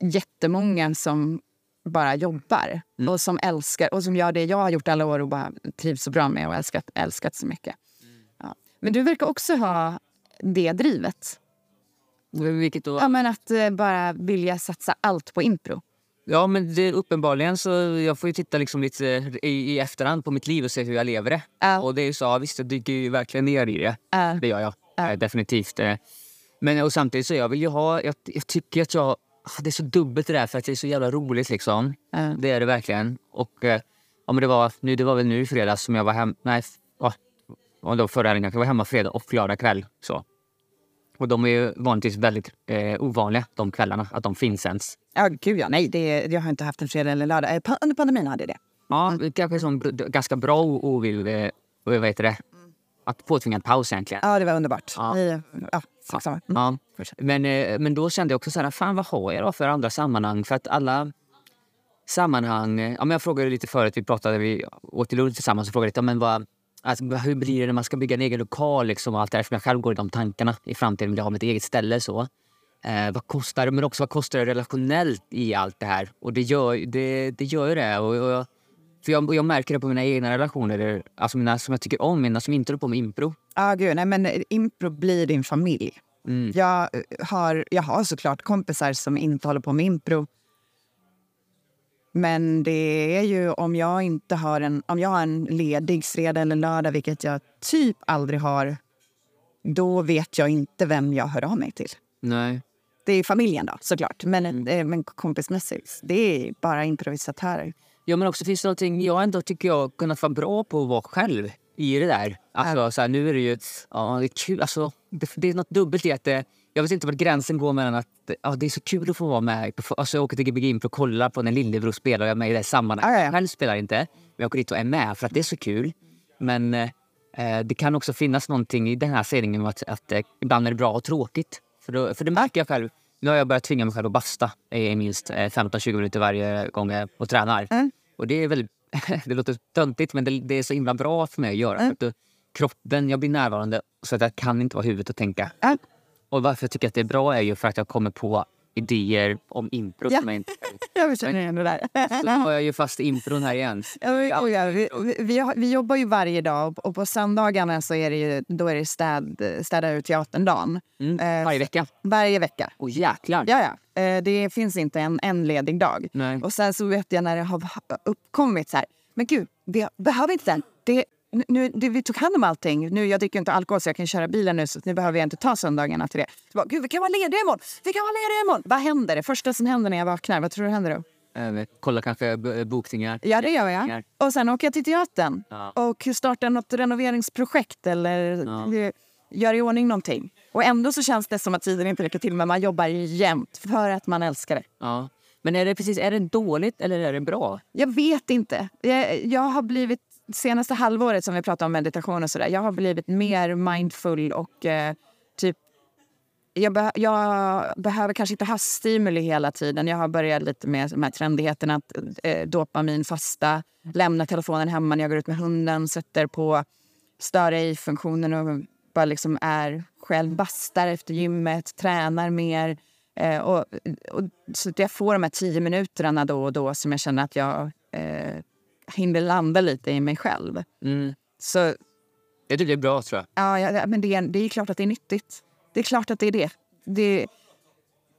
jättemånga som bara jobbar och som älskar och som gör det jag har gjort alla år och bara trivs så bra med och älskat, älskat så mycket. Ja. Men du verkar också ha det drivet. Vilket då, Ja, men att eh, bara vilja satsa allt på impro. Ja, men det, uppenbarligen så jag får ju titta liksom lite i, i efterhand på mitt liv och se hur jag lever det. Ja. Och det är ju så, ja, visst jag dyker ju verkligen ner i det. Ja. Det gör jag. Eh, definitivt. eh. Men och samtidigt så jag vill ju ha, jag, jag tycker att jag, ah, det är så dubbelt det där för att det är så jävla roligt liksom. Det är det verkligen. Och eh, ja, men det, var, nu, det var väl nu i fredags som jag var hem, nej, då förra helgen jag var hemma fredag och lördag kväll. Så. Och de är ju vanligtvis väldigt eh, ovanliga de kvällarna, att de finns ens. Ja, gud ja. Nej, det, jag har inte haft en fredag eller lördag. Eh, Under pandemin hade jag det. Ja, det kanske som ganska bra ovill, eh, vad heter det? Att påtvingad paus egentligen. Ja, det var underbart. Ja. Vi, ja. Mm. Ja. Men, eh, men då kände jag också så här, fan vad har jag då för andra sammanhang? För att alla sammanhang, ja, men jag frågade lite förut, vi pratade, vi åt till lunch tillsammans och frågade lite, ja, men vad, alltså, hur blir det när man ska bygga en egen lokal liksom, och allt det där? För jag själv går i de tankarna i framtiden, vill jag ha mitt eget ställe så. Eh, vad kostar det? Men också vad kostar det relationellt i allt det här? Och det gör, det, det gör det. Och, och, jag- för jag, jag märker det på mina egna relationer, alltså mina som jag tycker om, mina som inte håller på med impro. Ja, gud. Nej, men impro blir din familj. Mm. Jag, har, jag har såklart kompisar som inte håller på med impro. Men det är ju om jag inte har en, om jag har en ledig fredag eller lördag, vilket jag typ aldrig har, då vet jag inte vem jag hör av mig till. Nej. Det är familjen då, såklart. Men, Mm. eh, men kompismässigt, det är bara improvisatörer. Ja, men också finns det någonting jag ändå tycker jag kunnat vara bra på att vara själv i det där. Alltså, så här, nu är det ju... Ja, det är kul. Alltså, det, det är något dubbelt i att det, jag vet inte var gränsen går mellan att ja, det är så kul att få vara med. Alltså, jag åker till Gbg Impro och kollar på när Lillebror spelar och jag är med i det sammanhanget. Ja, ja. Själv spelar inte, men jag åker dit och är med för att det är så kul. Men eh, det kan också finnas någonting i den här om att, att eh, ibland är det bra och tråkigt. För, då, för det märker jag själv. Nu har jag börjat tvinga mig själv att basta i minst eh, 15-20 minuter varje gång jag tränar. Mm. Och det är väldigt, det låter töntigt men det, det är så himla bra för mig att göra. För att kroppen, jag blir närvarande så att jag kan inte vara huvudet och tänka. Ja. Och varför jag tycker att det är bra är ju för att jag kommer på idéer om impro Ja. som jag inte... Jag känner igen det där. Så har jag ju fast impron här igen. Ja, men, oj, ja, vi, vi, vi jobbar ju varje dag och på söndagarna så är det, ju, då är det städ, städa ut teatern-dagen. Mm. Eh, Varje vecka. Varje vecka. Åh jäklar! Ja, ja. Eh, Det finns inte en, en ledig dag. Nej. Och sen så vet jag när det har uppkommit så här, men gud, vi behöver inte den. Det, nu, det, vi tog hand om allting. Nu, jag dricker inte alkohol så jag kan köra bilen nu så nu behöver jag inte ta söndagarna till det. Så bara, gud, vi kan vara lediga imorgon! Vi kan vara lediga imorgon! Vad händer? Det första som händer när jag vaknar, vad tror du händer då? Vet, kolla kanske b- bokningar. Ja, det gör jag. Och sen åker jag till teatern Ja. och startar något renoveringsprojekt eller Ja. eh, gör i ordning någonting. Och ändå så känns det som att tiden inte räcker till men man jobbar jämt för att man älskar det. Ja. Men är det precis, är det dåligt eller är det bra? Jag vet inte. Jag, jag har blivit, senaste halvåret som vi pratar om meditation och sådär, jag har blivit mer mindful och eh, typ jag, be, jag behöver kanske inte ha stimuli hela tiden. Jag har börjat lite med de här trendigheterna att eh, dopaminfasta, lämna telefonen hemma när jag går ut med hunden, sätter på störa i-funktionen och bara liksom är själv, bastar efter gymmet, tränar mer. Eh, och, och, så att jag får de här tio minuterna då och då som jag känner att jag eh, hinner landa lite i mig själv. Mm. Så Jag tycker det är bra tror jag. ja, ja, men det är, det är klart att det är nyttigt. Det är klart att det är det. det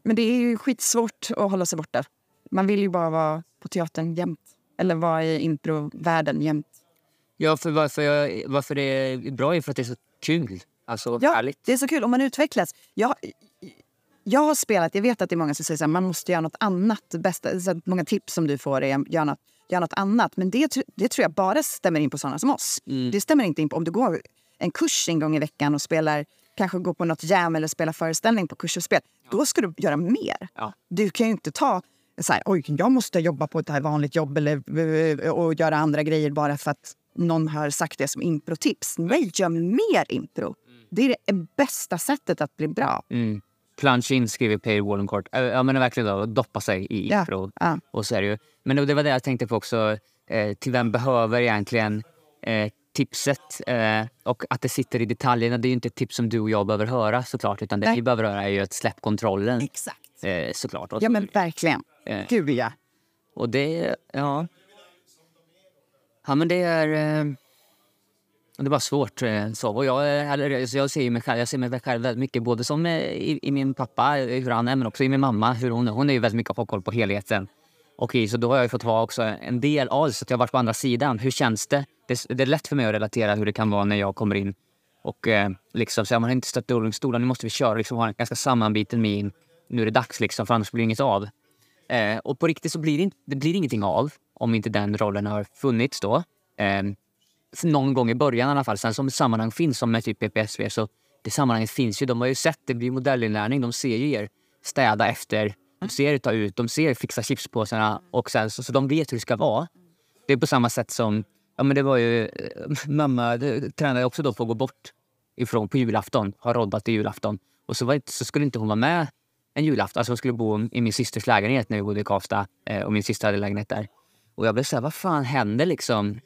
men det är ju skitsvårt att hålla sig borta. Man vill ju bara vara på teatern jämt. Eller vara i improvärlden jämt. Ja, för varför, jag, varför det är bra är för att det är så kul. Alltså Ja, härligt. det är så kul. Och man utvecklas. Jag, jag har spelat, jag vet att det är många som säger att man måste göra något annat. Bästa, så många tips som du får är gör något, gör något annat. Men det, det tror jag bara stämmer in på såna som oss. Mm. Det stämmer inte in på om du går en kurs en gång i veckan och spelar kanske går på något jam eller spelar föreställning på kurs och spel. Då ska du göra mer. Ja. Du kan ju inte ta så här, oj, jag måste jobba på ett här vanligt jobb eller, eh, och göra andra grejer bara för att någon har sagt det som improtips. Nej, gör mer impro. Det är det bästa sättet att bli bra. Mm. Plunge in skriver Peter Wallencourt. Äh, Ja men verkligen då, doppa sig i Ja, impro. ja. Och så är det ju. Men det var det jag tänkte på också. Eh, till vem behöver egentligen eh, tipset? Eh, och att det sitter i detaljerna. Det är ju inte ett tips som du och jag behöver höra såklart. Utan det Nej. vi behöver höra är ju att släpp kontrollen. Exakt. Eh, såklart. Och, Ja, men verkligen. Eh. Gud, ja. och det, ja. Ja men det är... Det var svårt. Eh, så. Och jag, eh, är- så jag ser mig själv, jag ser mig själv väldigt mycket både som eh, i, i min pappa, hur han är, men också i min mamma. Hur hon, hon är ju väldigt mycket på koll på helheten. Och så då har jag fått vara också en del av det, så att jag har varit på andra sidan. Hur känns det? det? Det är lätt för mig att relatera hur det kan vara när jag kommer in och eh, liksom säger man har inte stött rullstolen, nu måste vi köra. Liksom, ha en ganska sammanbiten min. Nu är det dags liksom, för annars blir det inget av. Eh, och på riktigt så blir det, det blir ingenting av om inte den rollen har funnits då. Eh, någon gång i början i alla fall. Sen som ett sammanhang finns som med typ PPSV så det sammanhanget finns ju. De har ju sett det blir modellinlärning. De ser ju er städa efter. De ser er ta ut, de ser er fixa chipspåsarna och sen så, så de vet hur det ska vara. Det är på samma sätt som, ja men det var ju, eh, mamma det, tränade också då på att gå bort ifrån på julafton, ha roddat till julafton. Och så, var, så skulle inte hon vara med en julafton. Alltså hon skulle bo i min systers lägenhet när vi bodde i Karlstad eh, och min syster hade lägenhet där. Och jag blev såhär, vad fan händer liksom?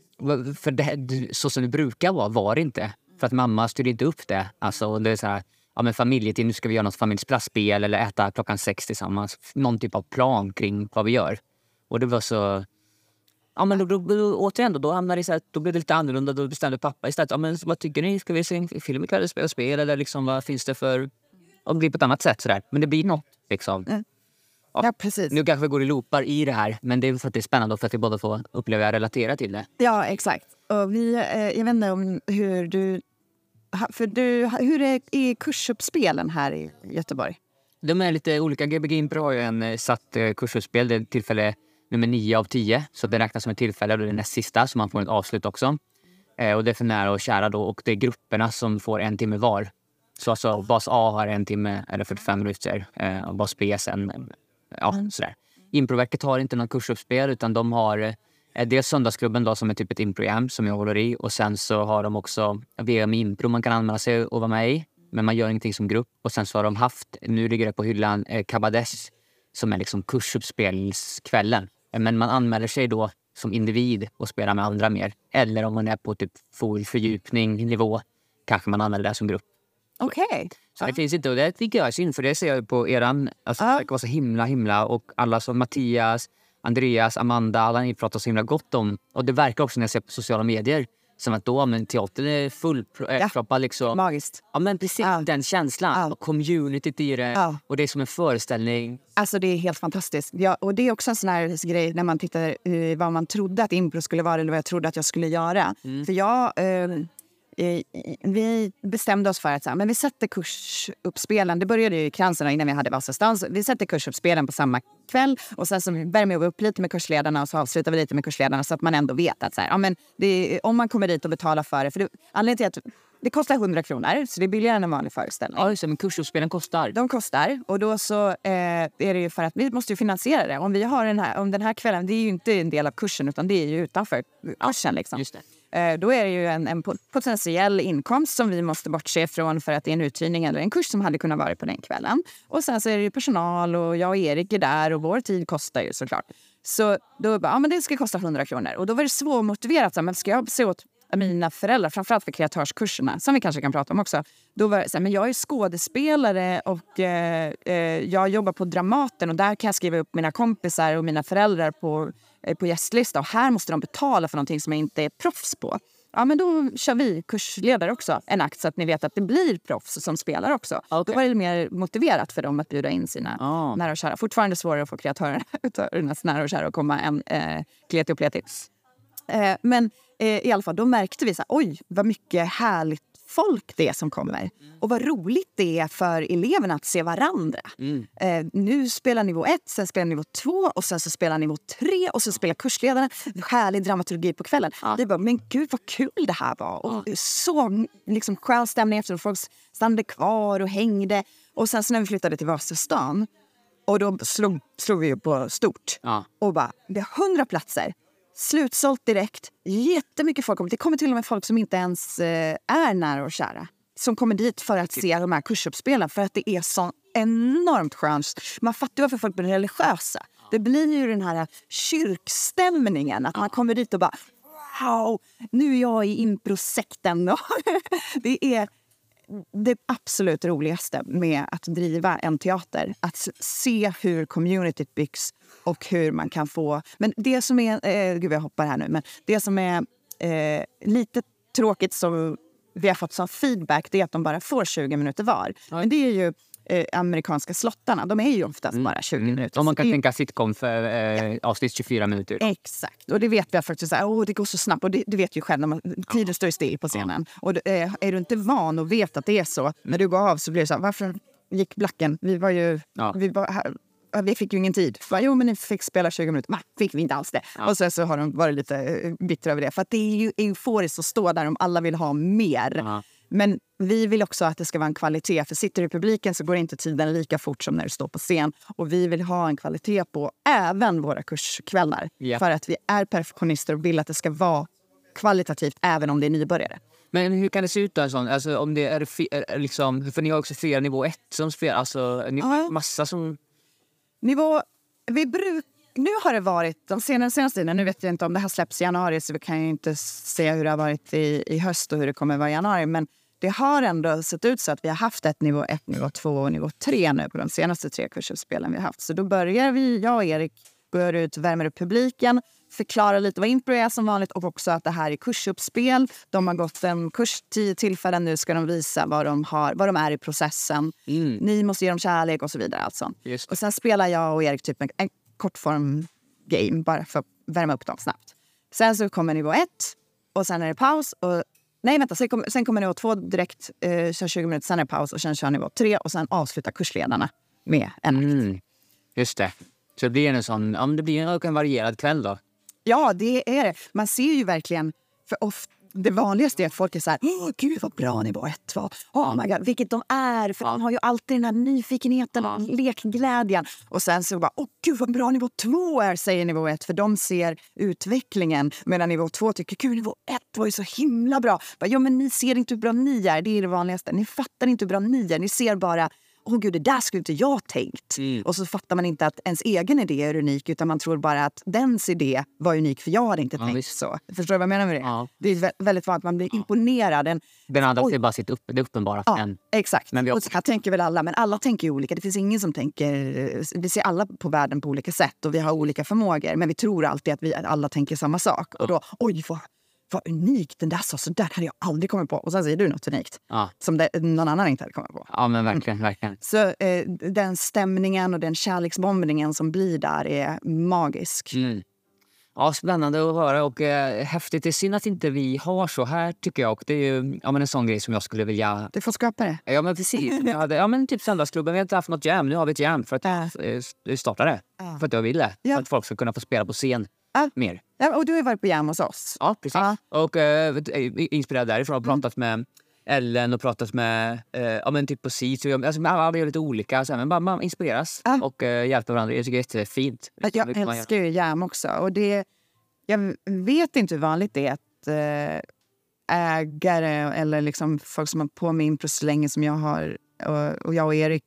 För det, så som det brukar vara var det inte. För att mamma styrde inte upp det. Alltså det är så här, ja men familjetid, nu ska vi göra något familjesplatsspel eller äta klockan sex tillsammans. Någon typ av plan kring vad vi gör. Och det var så... Ja men då, då, då, återigen då, då hamnade det så här, då blev det lite annorlunda. Då bestämde pappa istället, ja men vad tycker ni? Ska vi se en film ikväll, spela spel eller liksom vad finns det för... Om det blir på ett annat sätt Så där. Men det blir något liksom. Mm. Ja, precis. Nu kanske vi går i loopar i det här, men det är för att det är spännande och för att vi båda får uppleva och relatera till det. Ja, exakt. Och vi, eh, jag vet inte om hur du... För du hur är, är kursuppspelen här i Göteborg? De är lite olika. Gbg Impro har ju en eh, satt eh, kursuppspel. Det är tillfälle nummer nio av tio. Så det räknas som ett tillfälle och det är näst sista så man får ett avslut också. Eh, och det är för nära och kära då och det är grupperna som får en timme var. Så alltså, bas A har en timme eller 45 minuter eh, och bas B sen. Ja, sådär. Improverket har inte någon kursuppspel utan de har eh, dels Söndagsklubben då, som är typ ett improgram som jag håller i och sen så har de också VM Impro man kan anmäla sig och vara med i. Men man gör ingenting som grupp. Och sen så har de haft, nu ligger det på hyllan, eh, Kabades som är liksom kursuppspelskvällen. Men man anmäler sig då som individ och spelar med andra mer. Eller om man är på typ full fördjupning nivå kanske man anmäler det som grupp. Okej. Okay. Så det finns inte och det tycker jag är synd för det ser jag på eran, alltså, det verkar vara så himla himla och alla som Mattias, Andreas, Amanda, alla ni pratar så himla gott om. Och det verkar också när jag ser på sociala medier som att då, men teatern är fullproppad. Ja. Liksom. Magiskt. Ja, men precis ja. den känslan. Ja. communityt i det. Ja. Och det är som en föreställning. Alltså det är helt fantastiskt. Ja, och det är också en sån här grej när man tittar uh, vad man trodde att impro skulle vara eller vad jag trodde att jag skulle göra. Mm. För jag... Uh, vi bestämde oss för att så här, men vi sätter kursuppspelen. Det började i Kranserna innan vi hade Vasastan. Vi sätter kursuppspelen på samma kväll och sen så värmer vi upp lite med kursledarna och så avslutar vi lite med kursledarna så att man ändå vet att så här, ja, men det, om man kommer dit och betalar för det. För det, anledningen till att det kostar 100 kronor, så det är billigare än en vanlig föreställning. Ja, just det, men kursuppspelen kostar? De kostar. Och då så eh, är det ju för att vi måste finansiera det. Om vi har den här, om den här kvällen, det är ju inte en del av kursen utan det är ju utanför kursen. Liksom. Just det. Eh, då är det ju en, en, potentiell inkomst som vi måste bortse från för att det är en uthyrning eller en kurs som hade kunnat vara på den kvällen. Och sen så är det ju personal och jag och Erik är där och vår tid kostar ju såklart. Så då bara, ja men det ska kosta 100 kronor. Och då var det svårmotiverat. Men ska jag se åt mina föräldrar, framförallt för kreatörskurserna, som vi kanske kan prata om också. Då var det så här, men jag är skådespelare och eh, eh, jag jobbar på Dramaten och där kan jag skriva upp mina kompisar och mina föräldrar på på gästlista och här måste de betala för någonting som jag inte är proffs på. Ja, men då kör vi kursledare också en akt så att ni vet att det blir proffs som spelar också. Okay. Då var det mer motiverat för dem att bjuda in sina oh. nära och kära. Fortfarande svårare att få kreatörernas nära och kära att komma en eh, kleti och pleti. Eh, men eh, i alla fall, då märkte vi så här, oj vad mycket härligt folk det är som kommer. Och vad roligt det är för eleverna att se varandra. Mm. Eh, nu spelar nivå ett, sen spelar nivå två och sen så spelar nivå tre och så spelar kursledarna. Härlig dramaturgi på kvällen. Ja. Det bara, men gud vad kul det här var. Och ja. Så liksom, skön stämning efteråt. Folk stannade kvar och hängde. Och sen så när vi flyttade till Vasastan och då slog, slog vi på stort. Ja. Och bara, det är hundra platser. Slutsålt direkt. Jättemycket folk. Det kommer till och med folk som inte ens eh, är nära och kära. Som kommer dit för att se de här kursuppspelen för att det är så enormt skönt. Man fattar varför folk blir religiösa. Det blir ju den här kyrkstämningen. Att man kommer dit och bara wow, nu är jag i improsekten. det är det absolut roligaste med att driva en teater. Att se hur communityt byggs och hur man kan få... Men det som är... Eh, gud, jag hoppar här nu. Men det som är eh, lite tråkigt som vi har fått som feedback det är att de bara får 20 minuter var. Men det är ju eh, amerikanska slottarna. De är ju oftast mm. bara 20 mm. minuter. Om man kan tänka sitcom för eh, ja. avsnitt 24 minuter. Exakt. Och det vet vi faktiskt. Oh, det går så snabbt. Och det, du vet ju själv, man, tiden ja. står still på scenen. Ja. Och eh, är du inte van och vet att det är så, när du går av så blir det så här, varför gick blacken? Vi var ju... Vi var här, vi fick ju ingen tid. Jo, men ni fick spela 20 minuter. Va? Fick vi inte alls det? Ja. Och sen så har de varit lite eh, bittra över det. För det är ju euforiskt att stå där om alla vill ha mer. Ja. Men vi vill också att det ska vara en kvalitet. För sitter du i publiken så går inte tiden lika fort som när du står på scen. Och vi vill ha en kvalitet på även våra kurskvällar. Yeah. För att vi är perfektionister och vill att det ska vara kvalitativt även om det är nybörjare. Men hur kan det se ut då? Alltså, om det är, liksom, för ni har också flera nivå 1 som spelar. Alltså, ni ja. massa som... Nivå... Vi bruk, nu har det varit de senaste, senaste tiden, nu vet jag inte om det här släpps i januari så vi kan ju inte se hur det har varit i, i höst och hur det kommer vara i januari. Men det har ändå sett ut så att vi har haft ett nivå 1, nivå 2 och nivå 3 nu på de senaste tre kursuppspelen vi har haft. Så då börjar vi, jag och Erik, går ut, värmer upp publiken, förklarar lite vad impro är som vanligt och också att det här är kursuppspel. De har gått en kurs tio tillfällen. Nu ska de visa vad de, har, vad de är i processen. Mm. Ni måste ge dem kärlek och så vidare. Alltså. Och sen spelar jag och Erik typ en, en kortform game bara för att värma upp dem snabbt. Sen så kommer nivå 1 och sen är det paus. Och Nej, vänta. Sen, kom, sen kommer nivå två direkt, eh, kör 20 minuter, sen är det paus och sen kör nivå tre och sen avslutar kursledarna med en mm. Just det. Så det blir en sån, ja, det blir en varierad kväll då? Ja, det är det. Man ser ju verkligen, för ofta det vanligaste är att folk är så här, Åh, gud vad bra nivå ett var. Oh my God, vilket de är. För de har ju alltid den här nyfikenheten och lekglädjen. Och sen så bara, åh gud vad bra nivå två är, säger nivå ett. För de ser utvecklingen. Medan nivå två tycker, gud nivå ett var ju så himla bra. Bara, ja men ni ser inte hur bra ni är, det är det vanligaste. Ni fattar inte hur bra ni är. Ni ser bara åh gud, det där skulle inte jag tänkt. Mm. Och så fattar man inte att ens egen idé är unik utan man tror bara att dens idé var unik för jag hade inte Ja, tänkt visst. så. Förstår du vad jag menar med det? Ja. Det är vä- väldigt vanligt man blir imponerad. En, Den andra ser bara sitt upp, det uppenbara för ja, en. exakt. Men vi har- Och så här tänker väl alla, men alla tänker ju olika. Det finns ingen som tänker... Vi ser alla på världen på olika sätt och vi har olika förmågor. Men vi tror alltid att vi alla tänker samma sak. Och då, oj vad, vad unikt, den där sa så där hade jag aldrig kommit på. Och sen säger du något unikt Ja, som det, någon annan inte hade kommit på. ja men verkligen, verkligen. Så eh, den stämningen och den kärleksbombningen som blir där är magisk. Mm. Ja, spännande att höra och eh, häftigt. Det är synd att inte vi har så här tycker jag. Och det är ju ja, men en sån grej som jag skulle vilja... Du får skapa det. Ja men precis. Jag hade, ja men typ söndagsklubben, vi har inte haft något jam. Nu har vi ett jam för att eh, starta det. Ja. För att jag vill det. Ja. För att folk ska kunna få spela på scen Ja. mer. Ja, och du har varit på jam hos oss. Ja, precis. Ja. Och eh, inspirerad därifrån och pratat med Ellen och pratat med, eh, ja men typ på SIT. Alltså, alla gör lite olika, så här, men bara man inspireras Ja. och eh, hjälper varandra. Jag tycker det är jättefint. Jag gör. älskar ju jam också. Och det, jag vet inte hur vanligt det är att eh, ägare eller liksom folk som har på med impro så länge som jag har och, och jag och Erik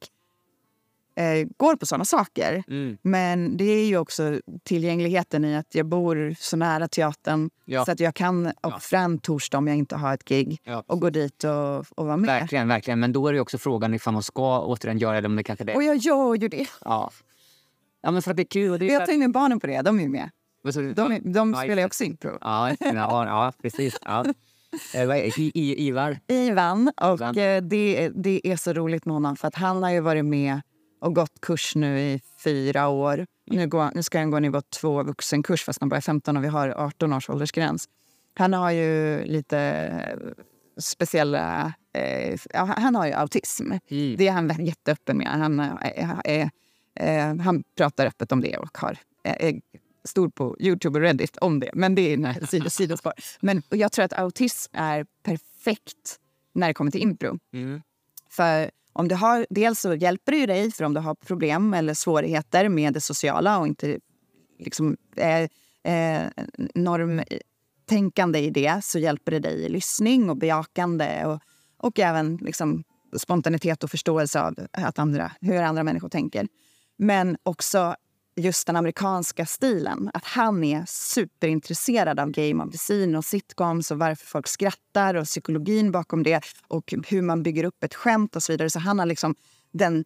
eh, går på såna saker. Mm. Men det är ju också tillgängligheten i att jag bor så nära teatern Ja. så att jag kan offra en torsdag om jag inte har ett gig Ja. och gå dit och, och vara med. Verkligen, verkligen. Men då är det också frågan ifall man ska återigen göra det om det kanske det Och jag gör ju det. Ja. Ja men för att det är kul. Det är Jag tar in barnen på det, de är ju med. De, är- de spelar ju också impro. Ja, ja, precis. Ja. Eh? I, I, Ivar? Ivan. Och Ivan. eh, det, det är så roligt med honom för att han har ju varit med och gått kurs nu i fyra år. Nu, går, nu ska han gå nivå två vuxenkurs fast han bara är 15 och vi har 18 års åldersgräns. Han har ju lite eh, speciella... Eh, han har ju autism. Mm. Det är han jätteöppen med. Han, eh, är, eh, han pratar öppet om det och har, eh, är stor på Youtube och Reddit om det. Men det är sidospår. Men jag tror att autism är perfekt när det kommer till impro. Mm. För om du har, dels så hjälper det ju dig för om du har problem eller svårigheter med det sociala och inte liksom, eh, eh, normtänkande i det så hjälper det dig i lyssning och bejakande och, och även liksom, spontanitet och förståelse av att andra, hur andra människor tänker. Men också just den amerikanska stilen. Att han är superintresserad av game of the scene och sitcoms och varför folk skrattar och psykologin bakom det och hur man bygger upp ett skämt och så vidare. Så han har liksom den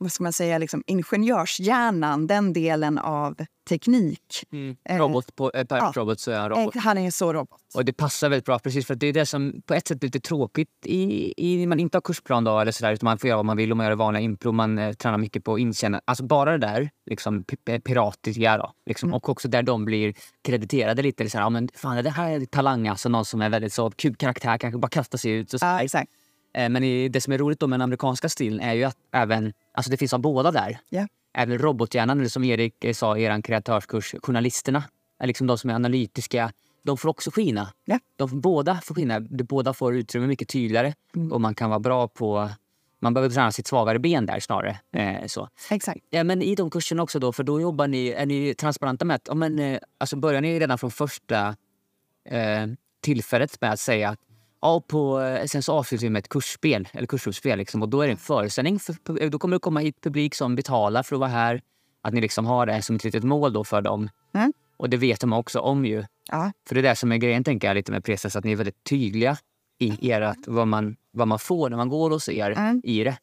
vad ska man säga, liksom ingenjörshjärnan, den delen av teknik. Mm. Eh, Robot på, per ja. robot så är han robot. Han är så robot. Och det passar väldigt bra precis för att det är det som på ett sätt blir lite tråkigt i, i man inte har kursplan då eller sådär utan man får göra vad man vill och man gör vanliga impro. Man eh, tränar mycket på inkänna. Alltså bara det där liksom pi- pi- piratiga då. Liksom. Mm. Och också där de blir krediterade lite. Så här, ja, men fan det här är talang alltså. Någon som är väldigt så kul karaktär kanske bara kastar sig ut. Och så. Ja, exakt. Eh, Men det som är roligt då med den amerikanska stilen är ju att även, alltså det finns av båda där. Ja. Även robothjärnan, eller som Erik eh, sa i er kreatörskurs, journalisterna, är liksom de som är analytiska, de får också skina. Ja. De får, båda får skina, de båda får utrymme mycket tydligare Mm. och man kan vara bra på man behöver träna sitt svagare ben där snarare. Eh, så. exakt. Ja, men I de kurserna också, då, för då jobbar ni, är ni transparenta med att ja, men, eh, alltså börjar ni redan från första eh, tillfället med att säga att ja, på, eh, sen så avslutar vi med ett kursspel, eller kursuppspel. Liksom, och då är det en föreställning. För, då kommer det komma hit publik som betalar för att vara här. Att ni liksom har det som ett litet mål då för dem. Mm. Och det vet de också om ju. Ja. För det är det som är grejen tänker jag lite med Presens, att ni är väldigt tydliga i ert, vad, man, vad man får när man går hos er Mm. i det.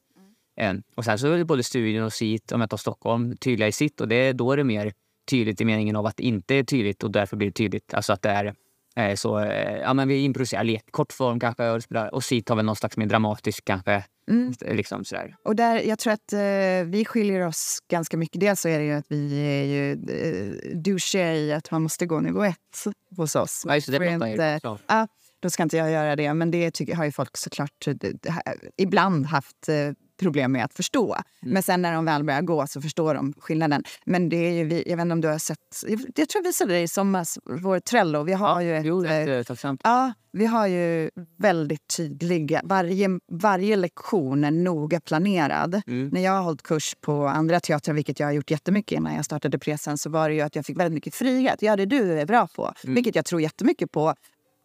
Eh, Och sen så är både studion och SIT, om jag tar Stockholm, tydliga i sitt. Och det, då är det mer tydligt i meningen av att det inte är tydligt och därför blir det tydligt. Alltså att det är så, eh, ja men vi improviserar lek, kortform kanske och, spelar- och SIT har väl någon slags mer dramatisk kanske. Mm. Liksom sådär. Och där, jag tror att eh, vi skiljer oss ganska mycket. Dels så är det ju att vi är ju eh, douchiga i att man måste gå nivå ett hos oss. Ja, just det, det inte-. Ja, då ska inte jag göra det. Men det tycker, har ju folk såklart eh, det- det ibland haft eh, problem med att förstå. Mm. Men sen när de väl börjar gå så förstår de skillnaden. Men det är ju vi, jag vet inte om du har sett, jag tror jag visade dig i somras, vår Trello. Vi har ju ett, jo, eh, jättetacksamt. Ja, vi har ju väldigt tydliga... Varje, varje lektion är noga planerad. Mm. När jag har hållit kurs på andra teatrar, vilket jag har gjort jättemycket innan jag startade Presen, så var det ju att jag fick väldigt mycket frihet. Ja, det du är bra på. Mm. Vilket jag tror jättemycket på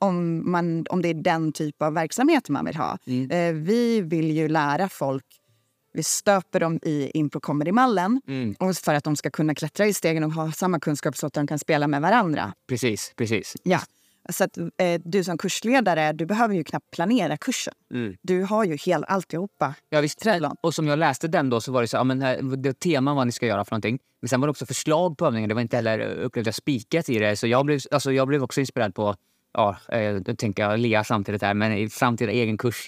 om, man, om det är den typ av verksamhet man vill ha. Mm. Eh, vi vill ju lära folk vi stöper dem i impro comedy-mallen Mm. och för att de ska kunna klättra i stegen och ha samma kunskap så att de kan spela med varandra. Precis, precis. Ja. Så att, eh, du som kursledare du behöver ju knappt planera kursen. Mm. Du har ju hel, alltihopa. Ja, visst. Och som jag läste den då så var det så ja, men här, det tema vad ni ska göra för någonting. Men sen var det också förslag på övningar. Det var inte heller upplevde jag spikat i det. Så jag blev, alltså, jag blev också inspirerad på Ja, eh, då tänker jag Lea samtidigt här, men i framtida egen kurs,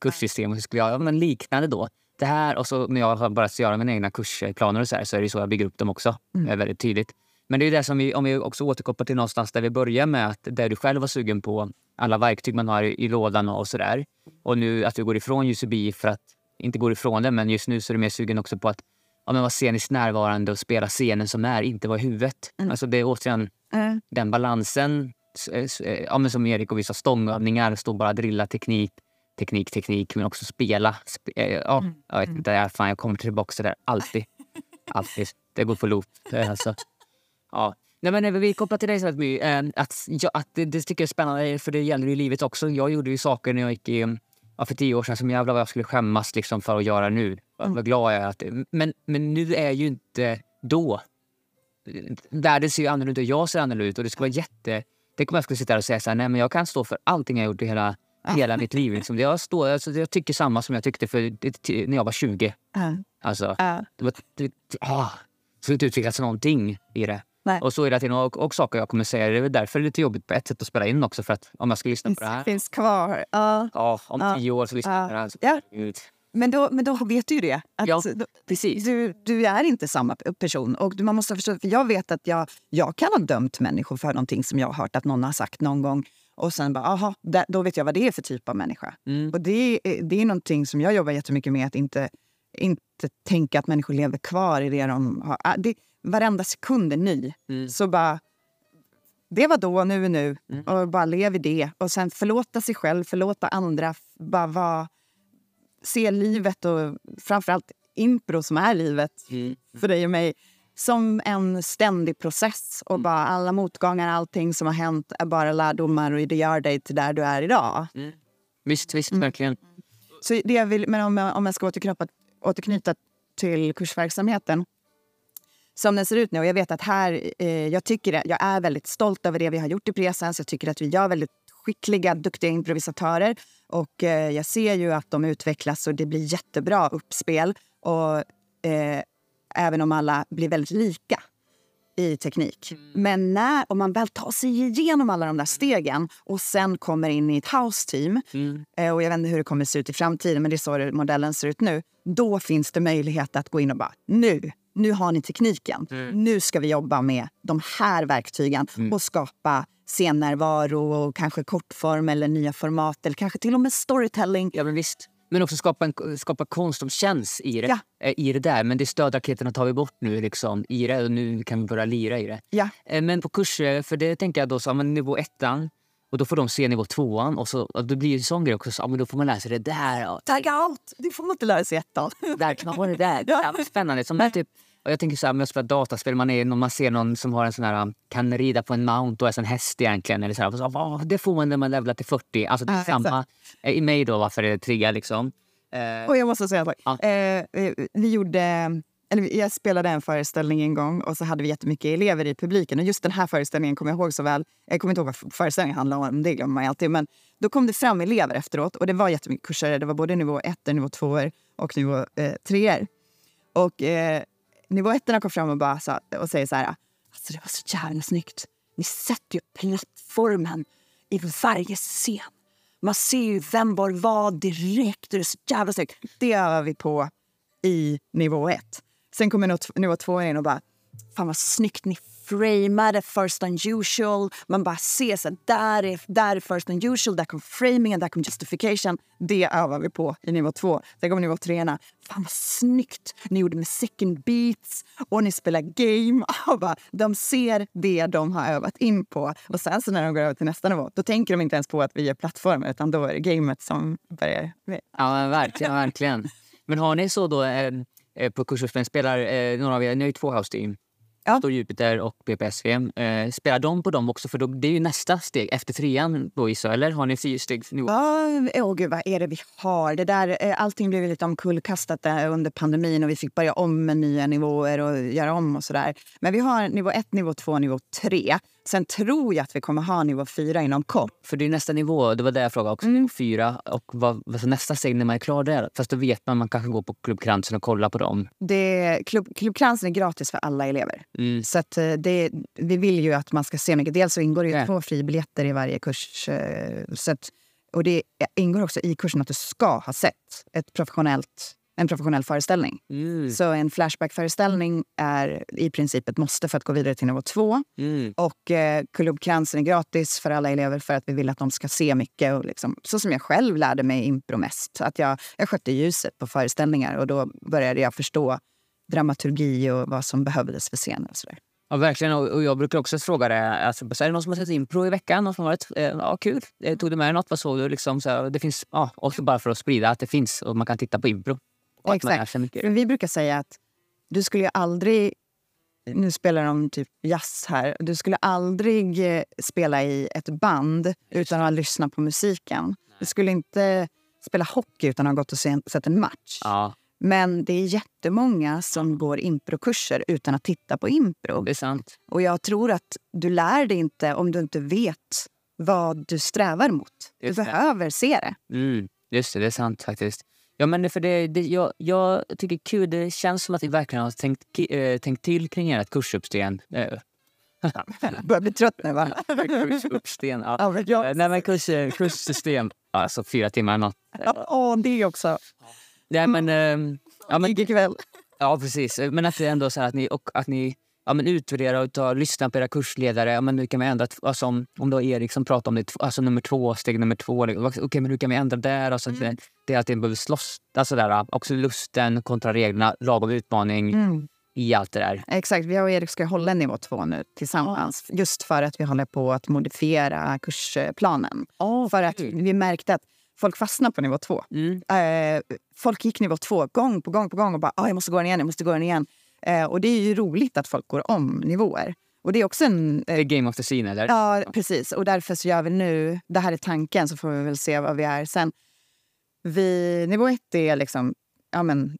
kurssystem så skulle jag ja, men liknande då. Det här och så när jag har börjat göra mina egna kursplaner och så, här, så är det så jag bygger upp dem också. Det är väldigt tydligt. Men det är det som vi, om vi också återkopplar till någonstans där vi börjar med att det du själv var sugen på, alla verktyg man har i, i lådan och så där. Och nu att du går ifrån UCB för att, inte går ifrån det, men just nu så är du mer sugen också på att ja, men vara sceniskt närvarande och spela scenen som är, inte vara i huvudet. Alltså det är återigen Mm. den balansen. eh, Ja, men som Erik och vissa stångövningar, stå bara drilla teknik, teknik, teknik, men också spela. Sp eh, ja, jag vet inte, jag, fan, jag kommer tillbaka till det där alltid. alltid. Det går på loop. Eh, Alltså. Ja. Nej, men eh, vi kopplar till dig så att, vi, att, ja, att det, det tycker jag är spännande, för det gäller ju livet också. Jag gjorde ju saker när jag gick i, ja, för tio år sedan som jävlar vad jag skulle skämmas liksom, för att göra nu. Vad, vad glad jag är att men, men nu är ju inte då världen ser ju annorlunda ut och jag ser annorlunda ut. Och det skulle vara jätte... Tänk om jag skulle sitta där och säga så här, nej men jag kan stå för allting jag gjort i hela, hela mitt liv. Liksom. Jag, står, alltså, jag tycker samma som jag tyckte för, det- när jag var 20. Ja. Alltså, det var, det, ah, så inte utvecklats någonting i det. Nej. Och så är det till och, och saker jag kommer säga. Det är därför det är lite jobbigt på ett sätt att spela in också. För att om jag ska lyssna på det här, finns kvar. Ja. ja, om Ja. tio år så lyssnar jag på det här. Så, Ja. Men, då, men då vet du ju det. Att Ja, precis. Du, du är inte samma person. Och du, man måste förstå, för jag vet att jag, jag kan ha dömt människor för någonting som jag har hört att någon har sagt någon gång. Och sen bara, aha, där, då vet jag vad det är för typ av människa. Mm. Och det, är- det är någonting som jag jobbar jättemycket med. Att inte, inte tänka att människor lever kvar i det de har. Ah, Det, varenda sekund är ny. Mm. Så bara, det var då, nu är nu. Och bara lev i det. Och sen förlåta sig själv, förlåta andra. Bara vara, se livet och framförallt impro som är livet Mm. för dig och mig som en ständig process. Mm. Och bara alla motgångar, allting som har hänt är bara lärdomar och det gör dig till där du är idag. Visst, visst, Mm. verkligen. Så det jag vill, men om jag, om jag ska återknyta, återknyta till kursverksamheten som den ser ut nu. Och jag vet att här, eh, jag, tycker det, jag är väldigt stolt över det vi har gjort i Presens. Jag tycker att vi gör väldigt skickliga, duktiga improvisatörer. Och eh, jag ser ju att de utvecklas och det blir jättebra uppspel. Och eh, även om alla blir väldigt lika i teknik. Men när, om man väl tar sig igenom alla de där stegen och sen kommer in i ett house-team eh, och jag vet inte hur det kommer se ut i framtiden, men det är så modellen ser ut nu. Då finns det möjlighet att gå in och bara, nu, nu har ni tekniken. Nu ska vi jobba med de här verktygen och skapa scennärvaro och kanske kortform eller nya format eller kanske till och med storytelling. Ja, men visst. Men också skapa, en, skapa konst som känns i det, Ja. eh, i det där. Men det stödraketerna tar vi bort nu liksom, i det och nu kan vi börja lira i det. Ja. Eh, Men på kurser, för det tänker jag då så, men nivå ettan och då får de se nivå tvåan och så och det blir ju en sån grej också. Så, ja, men då får man lära sig det där Tagga out! Det får man inte lära sig i ettan. där ha det där. Ja. Spännande. Som typ, och jag tänker så här, om jag spelar dataspel, man, är, man ser någon som har en sån här, kan rida på en mount och är en häst egentligen. Eller så här, så, "Vad, det får man när man levlar till 40. Alltså det är Ja, samma eh, i mig då, varför det är trigga liksom. Eh, Och jag måste säga en sak. Ja. Eh, eh, vi gjorde, eller jag spelade en föreställning en gång och så hade vi jättemycket elever i publiken. Och just den här föreställningen kommer jag ihåg så väl. Jag kommer inte ihåg vad föreställningen handlade om, det glömmer man alltid. Men då kom det fram elever efteråt och det var jättemycket kurser. Det var både nivå 1, nivå 2 och nivå eh, 3. Och eh, nivå 1 kom fram och, bara sa, och säger så här. Alltså det var så jävla snyggt. Ni sätter ju plattformen i varje scen. Man ser ju vem var vad direkt. Det är så jävla snyggt. Det övar vi på i nivå ett. Sen kommer nivå- nivå två in och bara, fan vad snyggt ni framade first unusual. Man bara ser så där är, där är first unusual, där kom framingen, där kom justification. Det övar vi på i nivå två. Sen kommer nivå treorna. Fan vad snyggt ni gjorde med second beats och ni spelar game. bara, de ser det de har övat in på. Och sen så när de går över till nästa nivå, då tänker de inte ens på att vi är plattformar utan då är det gamet som börjar. Ja, men verkligen, verkligen. Men har ni så då eh, eh på kurser spelar eh, några av er, ni har ju två house team. Ja. Stor Jupiter och PPSV. Eh, spelar de på dem också? För då, det är ju nästa steg efter trean då gissar eller? Har ni fyrstegsnivå? Ja, åh gud vad är det vi har? Det där, eh, allting blev lite omkullkastat där under pandemin och vi fick börja om med nya nivåer och göra om och sådär. Men vi har nivå 1, nivå 2, nivå 3. Sen tror jag att vi kommer ha nivå 4 inom kort. För det är nästa nivå, det var det jag frågade också. Mm. Fyra. Och vad, vad så nästa steg när man är klar där? Fast då vet man, man kanske går på Klubb Kransen och kollar på dem. Det, klubb, klubbkransen är gratis för alla elever. Mm. Så att eh, det, vi vill ju att man ska se mycket. Dels så ingår det ju Ja. två fribiljetter i varje kurs. eh, Så att, och det ingår också i kursen att du ska ha sett ett professionellt, en professionell föreställning. Mm. Så en Flashback-föreställning är i princip ett måste för att gå vidare till nivå två. Mm. Och eh, Klubbkransen är gratis för alla elever för att vi vill att de ska se mycket. Och liksom, så som jag själv lärde mig impro mest. Att jag, jag skötte ljuset på föreställningar och då började jag förstå dramaturgi och vad som behövdes för scenen. Och så där. Ja, verkligen. Och jag brukar också fråga det. Alltså, så är det någon som har sett impro i veckan? Någon som har varit, eh, ja, kul. Eh, Tog du med dig något? Vad såg du? Liksom, så det finns, ja, också bara för att sprida att det finns och man kan titta på impro. Och man Exakt. lär sig mycket. Vi brukar säga att du skulle ju aldrig... Nu spelar de typ jazz här. Du skulle aldrig eh, spela i ett band utan att lyssna på musiken. Du skulle inte spela hockey utan att ha gått och se, sett en match. Ja, Men det är jättemånga som går improkurser utan att titta på impro. det är sant. Och jag tror att du lär dig inte om du inte vet vad du strävar mot. Du det. behöver se det. Mm, just det, det är sant faktiskt. Ja, men för det, det, jag, jag tycker kul. Det känns som att vi verkligen har tänkt, eh, tänkt till kring ert kursuppsten. Eh, börjar bli trött nu, va? kursuppsten, ja. Ja, men jag- Eh, Nej, men kurs, kurssystem. Alltså fyra timmar något. Ja, det också. Nej, men... ehm, ja, men Ikväll. Ja, precis. Men att det ändå så här att ni, och att ni ja, men utvärderar och tar, lyssnar på era kursledare. Ja, men hur kan vi ändra? Alltså, om, om då Erik som pratar om det, alltså nummer två, steg nummer två. liksom, Okej, men hur kan vi ändra där? Alltså, det, det är att det behöver slåss. Alltså där, också lusten kontra reglerna, lagom utmaning Mm. i allt det där. Exakt. Vi och Erik ska hålla nivå två nu tillsammans. Just för att vi håller på att modifiera kursplanen. för att vi märkte att folk fastnar på nivå två. Mm. Eh, folk gick nivå två gång på gång på gång och bara ah, “jag måste gå den igen, jag måste gå den igen”. Eh, och det är ju roligt att folk går om nivåer. Och det är också en... Är game of the scene, eller? Ja, precis. Och därför så gör vi nu... Det här är tanken, så får vi väl se vad vi är sen. Vi, nivå ett är liksom... Ja, men,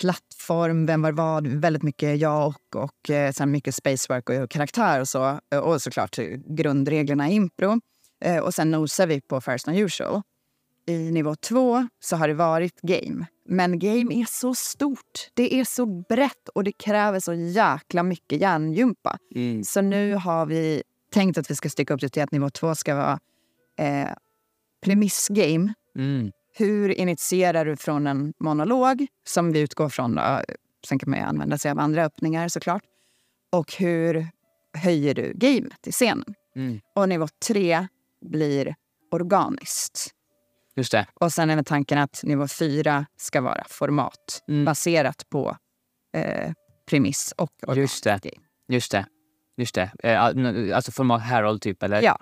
plattform, vem var vad, väldigt mycket jag och, och eh, sen mycket spacework och karaktär och så. Och såklart grundreglerna i impro. Eh, och sen nosar vi på First Unusual. I nivå två så har det varit game. Men game är så stort. Det är så brett och det kräver så jäkla mycket hjärngympa. Mm. Så nu har vi tänkt att vi ska stycka upp det till att nivå två ska vara eh, premissgame. Mm. Hur initierar du från en monolog, som vi utgår från? Då. Sen kan man ju använda sig av andra öppningar såklart. Och hur höjer du gamet i scenen? Mm. Och nivå tre blir organiskt. Just det. Och sen är tanken att nivå fyra ska vara format Mm. baserat på eh, premiss och Just det. Just det. Just det. Eh, Alltså format Harold, typ? Eller? Ja,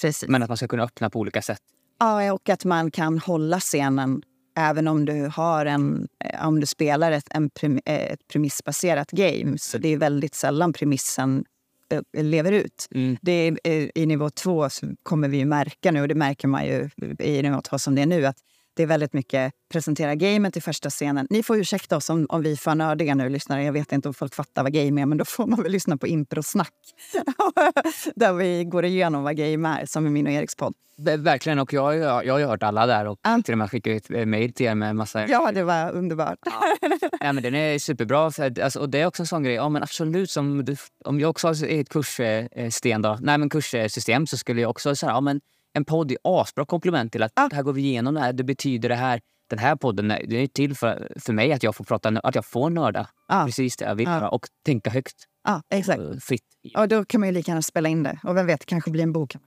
precis. Men att man ska kunna öppna på olika sätt. Ja, och att man kan hålla scenen även om du har en, eh, om du spelar ett, en prem, eh, ett premissbaserat game. Så det är väldigt sällan premissen lever ut. Mm. Det är, eh, I nivå två kommer vi ju märka nu, och det märker man ju i nivå två som det är nu, att det är väldigt mycket presentera gamet i första scenen. Ni får ursäkta oss om, om vi är för nördiga nu, lyssnare. Jag vet inte om folk fattar vad game är, men då får man väl lyssna på improsnack. Där vi går igenom vad game är, som i min och Eriks podd. Ver- Verkligen. Och jag, jag, jag har hört alla där och Ja. till och med skickat ett eh, mejl till er med massa... Ja, det var underbart. Ja, men den är superbra. För, alltså, och det är också en sån grej. Ja, men absolut, som du, om jag också har ett kurssten då, nej, men kurssystem så skulle jag också säga ja, men en podd är asbra komplement till att Ja. här går vi igenom det här. Det betyder det här. Den här podden är- det är till för, för mig att jag får prata, att jag får nörda Ja. precis det jag vill göra och tänka högt. Ja, exakt. eh, fritt. Och då kan man ju lika gärna spela in det. Och vem vet, kanske blir en bok.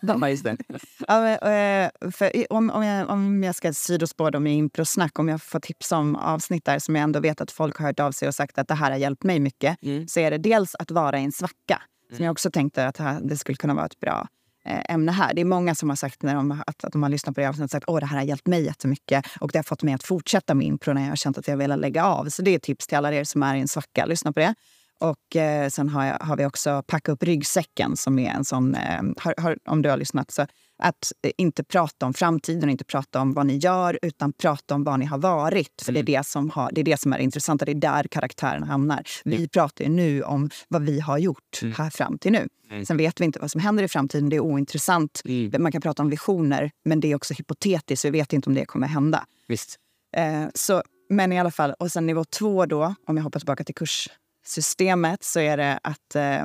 Ja, just. Ja, eh, för i- om, om, jag, om jag ska sidospå då med improsnack, om jag får tips om avsnitt där som jag ändå vet att folk har hört av sig och sagt att det här har hjälpt mig mycket, Mm. så är det dels att vara i en svacka. Som jag också tänkte att det skulle kunna vara ett bra Eh, ämne här. Det är många som har sagt när de, att, att de har lyssnat på det avsnittet sagt att det här har hjälpt mig jättemycket och det har fått mig att fortsätta med impro när jag har känt att jag vill lägga av. Så det är tips till alla er som är i en svacka. Lyssna på det. Och eh, sen har, jag, har vi också Packa upp ryggsäcken som är en sån, eh, har, har, om du har lyssnat, så att eh, inte prata om framtiden och inte prata om vad ni gör utan prata om vad ni har varit. För det, är det, som har, det är det som är intressant och det är där karaktären hamnar. Vi pratar ju nu om vad vi har gjort här fram till nu. Sen vet vi inte vad som händer i framtiden, det är ointressant. Man kan prata om visioner, men det är också hypotetiskt. Vi vet inte om det kommer hända. Visst. Eh, så, men i alla fall, och sen nivå två då, om jag hoppar tillbaka till kurssystemet, så är det att... Eh,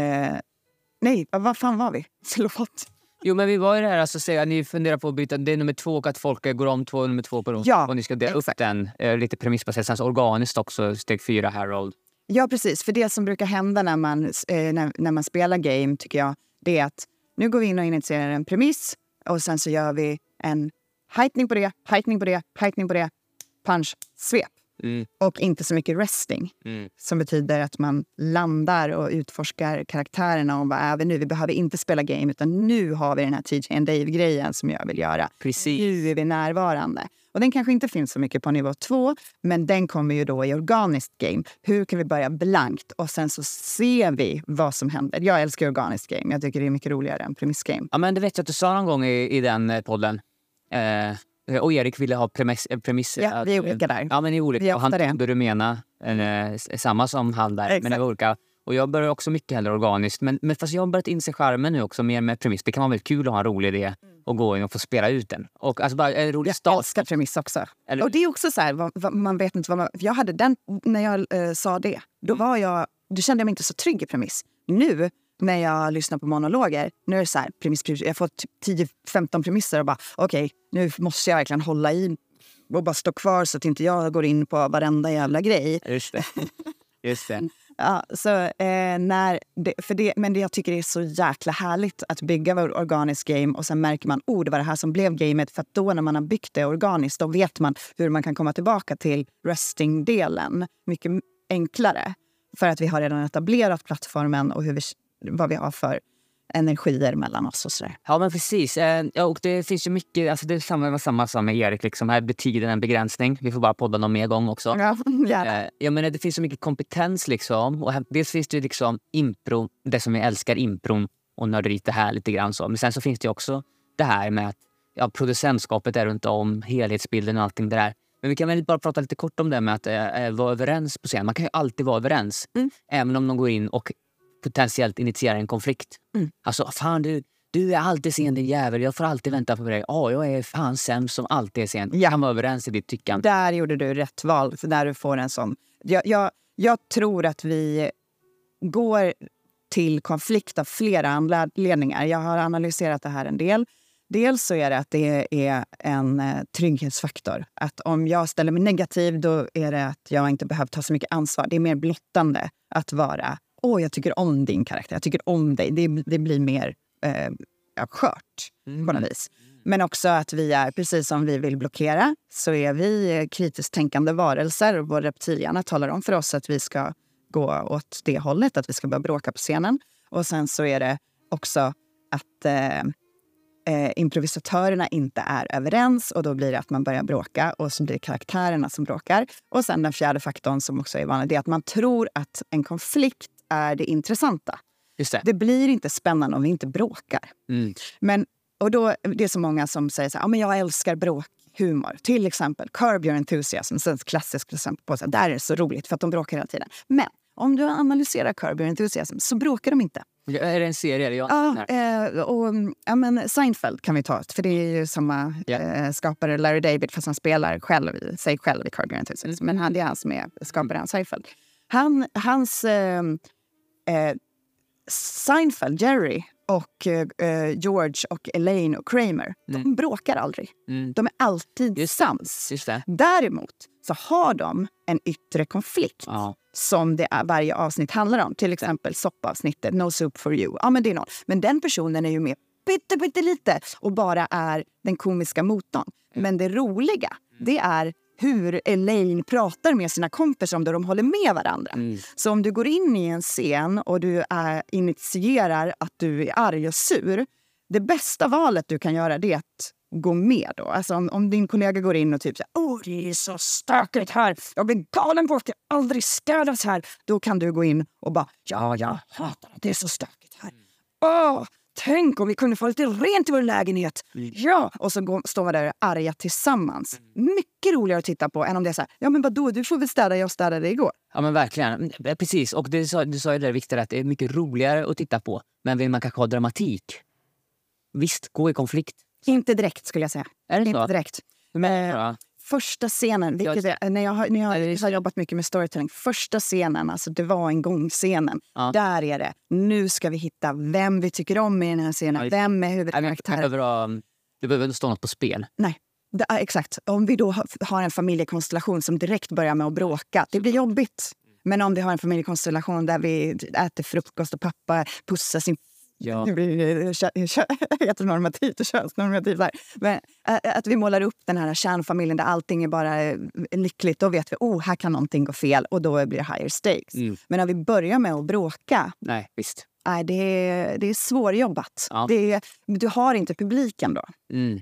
eh, nej, vad vad fan var vi? Förlåt. Jo, men vi var ju det här, alltså, säga, ni funderar på att byta, det är nummer två och att folk går om två och nummer två på dem. Ja, och ni ska dela upp den eh, lite premissbaserat. Sen så organiskt också, steg fyra, Harold. Ja, precis. För det som brukar hända när man, eh, när, när man spelar game, tycker jag, det är att nu går vi in och initierar en premiss och sen så gör vi en heightning på det, heightning på det, heightning på det, punch, svep. Mm. Och inte så mycket resting, Mm. som betyder att man landar och utforskar karaktärerna och vad är vi nu? Vi behöver inte spela game, utan nu har vi den här TJ and Dave-grejen som jag vill göra. Precis. Nu är vi närvarande. Och den kanske inte finns så mycket på nivå två, men den kommer ju då i organiskt game. Hur kan vi börja blankt och sen så ser vi vad som händer. Jag älskar organiskt game. Jag tycker det är mycket roligare än premissgame. Ja, men det vet jag att du sa någon gång i, i den eh, podden. Eh, och Erik ville ha premiss... eh, premiss Ja, vi är olika där. Ja, men är olika. Vi är och han trodde du menade eh, s- samma som han där. Men Exakt. det var olika. Och jag börjar också mycket hellre organiskt. Men, men fast jag har börjat inse charmen nu också mer med premiss. Det kan vara väldigt kul att ha en rolig idé och gå in och få spela ut den. Och alltså bara en rolig Jag start. älskar premiss också. Eller- Och det är också så här, vad, vad, man vet inte vad man... Jag hade den, när jag eh, sa det, då var jag... Då kände jag mig inte så trygg i premiss. Nu, när jag lyssnar på monologer, nu är det så här, premiss, premiss, jag får typ 10-15 premisser och bara okej, nu måste jag verkligen hålla i och bara stå kvar så att inte jag går in på varenda jävla grej. Just det. Just det. Ja, så, eh, när det, för det, men det jag tycker det är så jäkla härligt att bygga vår organisk game och sen märker man oh, det var det här som blev gamet. För att då när man har byggt det organiskt då vet man hur man kan komma tillbaka till resting-delen mycket enklare. För att vi har redan etablerat plattformen och hur vi, vad vi har för energier mellan oss och sådär. Ja, men precis. Eh, ja, och det finns ju mycket, alltså det är samma, samma som med Erik. Liksom. Här blir tiden en begränsning. Vi får bara podda någon mer gång också. Ja, gärna. Eh, jag menar, det finns så mycket kompetens. liksom. Och här, dels finns det ju liksom impro, det som vi älskar, impron och nörderiet det här lite grann. så. Men sen så finns det också det här med att ja, producentskapet är runt om, helhetsbilden och allting det där. Men vi kan väl bara prata lite kort om det med att eh, vara överens på scen. Man kan ju alltid vara överens. Mm. Även om de går in och potentiellt initierar en konflikt. Mm. Alltså, fan du, du är alltid sen din jävel. Jag får alltid vänta på dig. Ja, jag är fan sämst som alltid är sen. Ja. Kan vara överens i ditt tyckande. Där gjorde du rätt val, för där du får en sån... Jag, jag, jag tror att vi går till konflikt av flera anledningar. Jag har analyserat det här en del. Dels så är det att det är en eh, trygghetsfaktor. Att om jag ställer mig negativ då är det att jag inte behöver ta så mycket ansvar. Det är mer blottande att vara åh, jag tycker om din karaktär, jag tycker om dig. Det, det blir mer eh, skört på något vis. Men också att vi är, precis som vi vill blockera, så är vi eh, kritiskt tänkande varelser. Och vår reptilhjärna talar om för oss att vi ska gå åt det hållet, att vi ska börja bråka på scenen. Och sen så är det också att eh, eh, improvisatörerna inte är överens och då blir det att man börjar bråka och så blir det karaktärerna som bråkar. Och sen den fjärde faktorn som också är vanlig, det är att man tror att en konflikt är det intressanta. Det. Det blir inte spännande om vi inte bråkar. Mm. Men, och då, det är så många som säger så här, men jag älskar bråkhumor. Till exempel Curb Your Enthusiasm, ett klassiskt exempel på här, där är det så roligt för att de bråkar hela tiden. Men om du analyserar Curb Your Enthusiasm så bråkar de inte. Ja, Är det en serie? Jag, Ja, eh, och, ja, men Seinfeld kan vi ta, för det är ju samma Ja. eh, skapare, Larry David, fast han spelar själv, sig själv i Curb Your Enthusiasm. Men han, det är han som är skaparen av Seinfeld. Han, hans eh, eh, Seinfeld, Jerry och eh, George och Elaine och Kramer, de bråkar aldrig. Mm. De är alltid Just- sams. Just. Däremot så har de en yttre konflikt Ja. som det är, varje avsnitt handlar om. Till exempel soppavsnittet, No soup for you. Ja, men, det är någon. men den personen är ju med pytte, pyttelite och bara är den komiska motorn. Men det roliga, det är hur Elaine pratar med sina kompisar om det de håller med varandra. Mm. Så om du går in i en scen och du är, initierar att du är arg och sur. Det bästa valet du kan göra är att gå med. Då. Alltså om, om din kollega går in och typ säger Åh, det är så stökigt här. Jag blir galen på att det aldrig städas här. Då kan du gå in och bara Ja, jag hatar att det är så stökigt här. Åh, tänk om vi kunde få lite rent i vår lägenhet. Ja! Och så går, står man där arga tillsammans. Mycket roligare att titta på än om det är så här, ja men vadå, du får väl städa, jag städade igår. Ja men verkligen. Mm, Precis. Och det sa, du sa ju det Victor, att det är mycket roligare att titta på. Men vill man kanske ha dramatik? Visst, gå i konflikt. Inte direkt skulle jag säga. Är det Inte så? direkt. Men, ja. Första scenen, vilket är, när jag, har, när jag har jobbat mycket med storytelling, första scenen, alltså det var en gång-scenen. Ja. Där är det, nu ska vi hitta vem vi tycker om i den här scenen. Ja, vem är huvudkaraktären? Det behöver, ha- det behöver inte stå något på spel. Nej. Det, exakt. Om vi då har en familjekonstellation som direkt börjar med att bråka, det blir jobbigt. Men om vi har en familjekonstellation där vi äter frukost och pappa pussar sin Ja. det blir eh, kö- kö- heteronormativt och könsnormativt. Där. Men ä- att vi målar upp den här kärnfamiljen där allting är bara eh, lyckligt. Då vet vi oh, här kan någonting gå fel och då blir det higher stakes. Mm. Men när vi börjar med att bråka, Nej, visst. nej, det, är, det är svårjobbat. Ja. Det är, du har inte publiken då. Mm.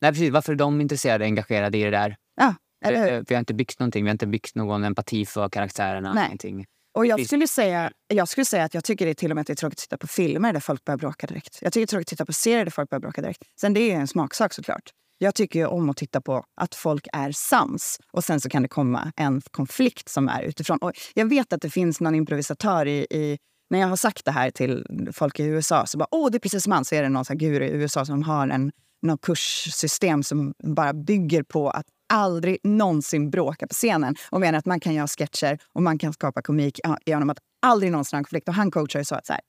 Nej, precis. Varför är de intresserade och engagerade i det där? Ja, eller hur? Vi, vi har inte byggt någonting. Vi har inte byggt någon empati för karaktärerna. Nej. Någonting. Och jag skulle, säga, jag skulle säga att jag tycker det är till och med att det är tråkigt att titta på filmer där folk börjar bråka direkt. Jag tycker det är tråkigt att titta på serier där folk börjar bråka direkt. Sen det är en smaksak såklart. Jag tycker om att titta på att folk är sams och sen så kan det komma en konflikt som är utifrån. Och jag vet att det finns någon improvisatör i, i när jag har sagt det här till folk i USA så bara åh det är precis som han så är det någon här guru i USA som har en något kurssystem som bara bygger på att aldrig någonsin bråka på scenen och menar att man kan göra sketcher och man kan skapa komik genom att aldrig någonsin ha en konflikt. Och han coachar så att så här,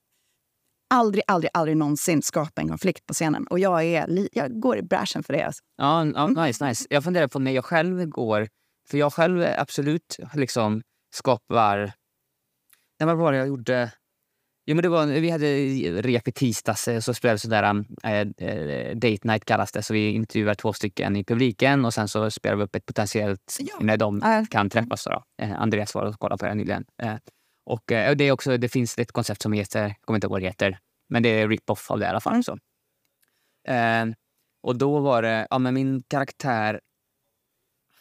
aldrig, aldrig, aldrig någonsin skapa en konflikt på scenen. Och jag, är, jag går i bräschen för det. Alltså. Ja, ja, nice, nice. Jag funderar på när jag själv går... För jag själv absolut liksom skapar... Vad var det jag gjorde? Jo, men det var, vi hade rep i tisdags eh, så spelade vi sådär äh, äh, date night kallas det. Så vi intervjuar två stycken i publiken och sen så spelar vi upp ett potentiellt Ja. när de Ja. kan träffas. Då. Eh, Andreas var och kollade på det nyligen. Eh, och eh, det, är också, det finns ett koncept som heter, jag kommer inte ihåg vad det heter, men det är rip-off av det i alla fall. Mm. Så. Eh, och då var det, ja men min karaktär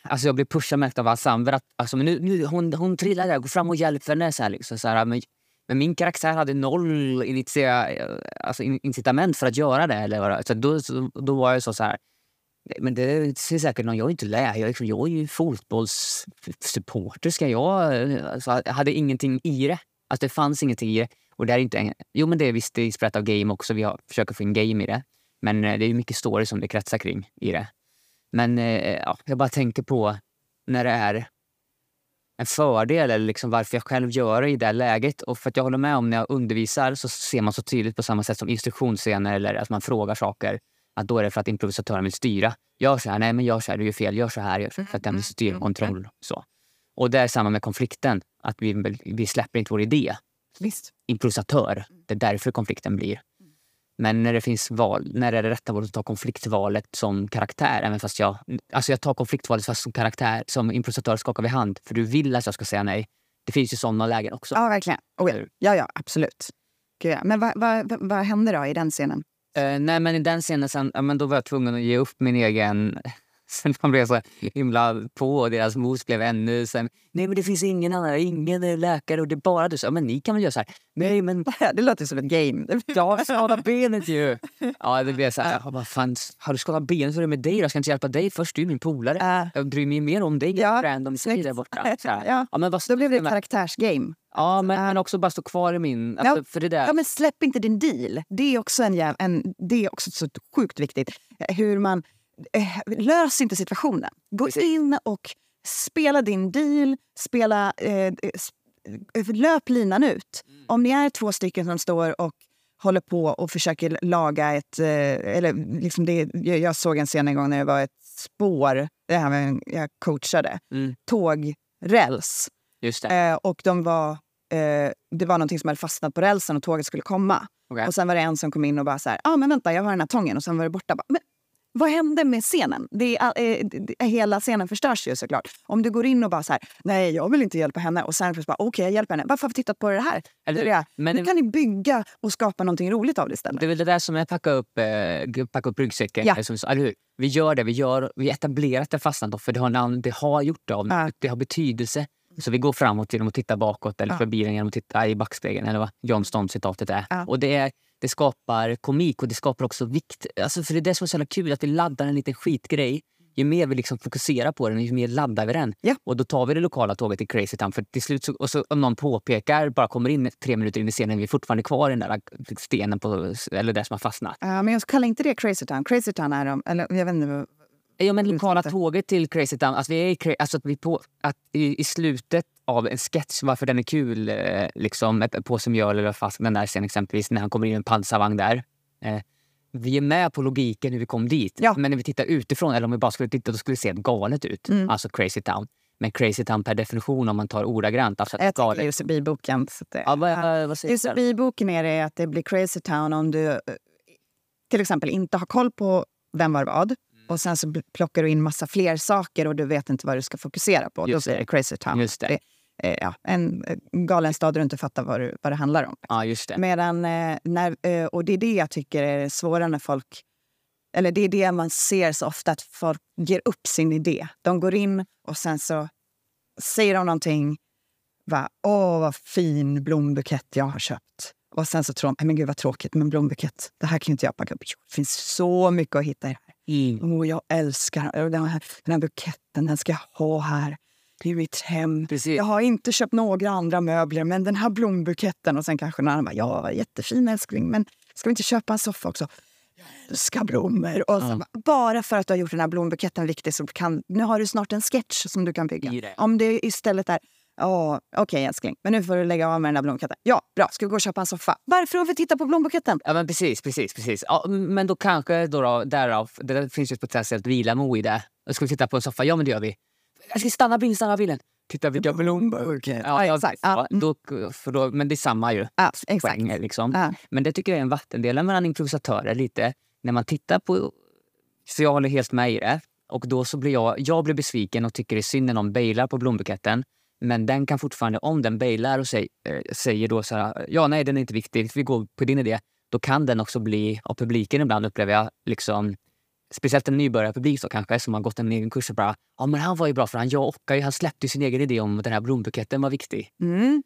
Alltså jag blev pushad mest av Alexander. Att, alltså, nu, nu, hon, hon trillar där, gå fram och hjälp henne. Så här, liksom, så här, men, men min karaktär hade noll initia, alltså, incitament för att göra det. Eller, vad så då, då var jag så, så här... Men det ser säkert någon, jag är inte lärare, jag, är jag är ju fotbollssupporter. Ska jag... Alltså, jag hade ingenting i det. Alltså, det fanns ingenting i det. Och det är inte en, jo, men det är visst det är inspirerat av game också. Vi har, försöker få in game i det. Men eh, det är mycket story som det kretsar kring i det. Men eh, ja, jag bara tänker på när det är en fördel eller liksom varför jag själv gör det i det läget. Och för att jag håller med om när jag undervisar så ser man så tydligt på samma sätt som instruktionsscener eller att man frågar saker. Att då är det för att improvisatören vill styra. Gör så här, nej men gör så här, du gör fel, gör så här. Gör så, för att den vill styra kontroll. Så. Och det är samma med konflikten. Att vi, vi släpper inte vår idé. Visst. Improvisatör. Det är därför konflikten blir. Men när det finns val, när är det rätta valet att ta konfliktvalet som karaktär? Även fast jag, alltså jag tar konfliktvalet fast som karaktär, som improvisatör skakar vi hand. För du vill att jag ska säga nej. Det finns ju sådana lägen också. Ja, verkligen. Oh, ja. ja, ja, absolut. Gud, ja. Men vad, vad, vad, hände då i den scenen? Eh, nej, men i den scenen sen, ja, men då var jag tvungen att ge upp min egen... Sen man blev så himla på och deras mos blev ännu sen. Nej, men det finns ingen annan, ingen läkare och det är bara du. Så, men ni kan väl göra så här. Nej, men Det låter som ett game. jag har skadat benet ju. Ja, det blev så här. Bara, fan, har du skadat benet så är det med dig. Jag ska inte hjälpa dig först, du är min polare. Äh, Jag bryr mig mer om dig Ja, random snyggt. där borta. Så här. Ja. Ja, men vad, då blev det ett karaktärsgame. ja, men, men också bara stå kvar i min... Alltså, Ja. För det där. Ja, men släpp inte din deal. Det är också, en, en, det är också så sjukt viktigt. Hur man... Eh, lös inte situationen. Gå in och spela din deal. Spela, eh, s- eh, löp linan ut. Mm. Om ni är två stycken som står och håller på och försöker laga ett... Eh, eller liksom det, jag, såg en scen en gång när det var ett spår. Det här med, jag coachade. Mm. Tågräls. Eh, och de var, eh, det var någonting som hade fastnat på rälsen och tåget skulle komma. Okej. Och sen var det en som kom in och bara så här, ah, men vänta jag har den här tången och sen var det borta. Bara, men vad hände med scenen? Det är, eh, det- hela scenen förstörs ju såklart. Om du går in och bara så här, nej jag vill inte hjälpa henne och sen plötsligt bara, okej jag hjälper henne. Varför har vi tittat på det här? Eller- det men nu det- kan ni bygga och skapa någonting roligt av det istället. Det är väl det där som är packa upp, eh, packa upp ryggsäcken. Ja. Som, eller hur? Vi gör det, vi, gör, vi etablerar att det fastnat då, för det har, namn, det har gjort det, av, Ja. det har betydelse. Så vi går framåt genom att titta bakåt eller Ja. förbi den genom att titta i backspegeln eller vad Johnston-citatet är. Ja. Och det, är, det skapar komik och det skapar också vikt. Alltså, för det är det som är så kul, att vi laddar en liten skitgrej. Ju mer vi liksom fokuserar på den, ju mer laddar vi den. Ja. Och då tar vi det lokala tåget till Crazy Town. För till slut, så, och så, om någon påpekar, bara kommer in tre minuter in i scenen, vi är fortfarande kvar i den där stenen, på, eller det som har fastnat. Ja, men jag kallar inte det Crazy Town. Crazy Town är de, eller jag vet inte. Ja, men lokala tåget till Crazy Town. Alltså, vi är alltså att vi på, att i, i slutet av en sketch, varför den är kul, eh, liksom, ett- Påse mjöl eller fast den där scenen exempelvis, när han kommer in i en pansarvagn där. Eh, vi är med på logiken hur vi kom dit. Ja. Men när vi tittar utifrån, eller om vi bara skulle titta, då skulle det se galet ut. Mm. Alltså Crazy Town. Men Crazy Town per definition, om man tar ordagrant, alltså Jag att det- Ja, vad, vad? UCB-boken är det att det blir Crazy Town om du eh, till exempel inte har koll på vem var vad. Och sen så plockar du in massa fler saker och du vet inte vad du ska fokusera på. Då Just det. blir det Crazy Town. Just det. Är, ja, en eh, galen stad där du inte fattar vad, du, vad det handlar om. Ja, just det. Medan, eh, när, eh, och det är det jag tycker är svårare när folk... Eller det är det man ser så ofta, att folk ger upp sin idé. De går in och sen så säger de någonting. Va, Åh, vad fin blombukett jag har köpt. Och sen så tror de, "Nej, men gud vad tråkigt med en blombukett. Det här kan ju inte jag packa upp. Det finns så mycket att hitta i det här. Mm. Åh, jag älskar den här, den här buketten. Den ska jag ha här i mitt hem. Precis. Jag har inte köpt några andra möbler, men den här blombuketten. Och sen kanske någon annan bara, ja, jättefin älskling, men ska vi inte köpa en soffa också? Jag älskar blommor. Och så, Ja. bara, för att du har gjort den här blombuketten viktig så kan, nu har du snart en sketch som du kan bygga. Det. Om det istället är, ja, okej älskling, men nu får du lägga av med den här blombuketten. Ja, bra, ska vi gå och köpa en soffa? Varför har vi tittat på blombuketten? Ja, men precis, precis, precis. Ja, men då kanske då, då därav, det där finns ju ett potentiellt vilamo i det. Ska vi titta på en soffa? Ja, men det gör vi. Jag ska stanna bilen, stanna bilen. Titta vilka Blombukett. Ja, ja, exakt. Ja, då, för då, men det är samma ju. Ja, exakt. Poänger, liksom. Ja. Men det tycker jag är en vattendelare mellan improvisatörer lite. När man tittar på... Så jag håller helt med i det. Och då så blir jag, jag blir besviken och tycker det är synd när någon bailar på blombuketten. Men den kan fortfarande, om den bailar och säg, eh, säger då så här, ja nej den är inte viktig, vi går på din idé. Då kan den också bli, av publiken ibland upplever jag, liksom, speciellt en nybörjarpublik då kanske, som har gått en egen kurs och bara, ja men han var ju bra för han jackade ju, han släppte sin egen idé om att den här blombuketten var viktig. Mm.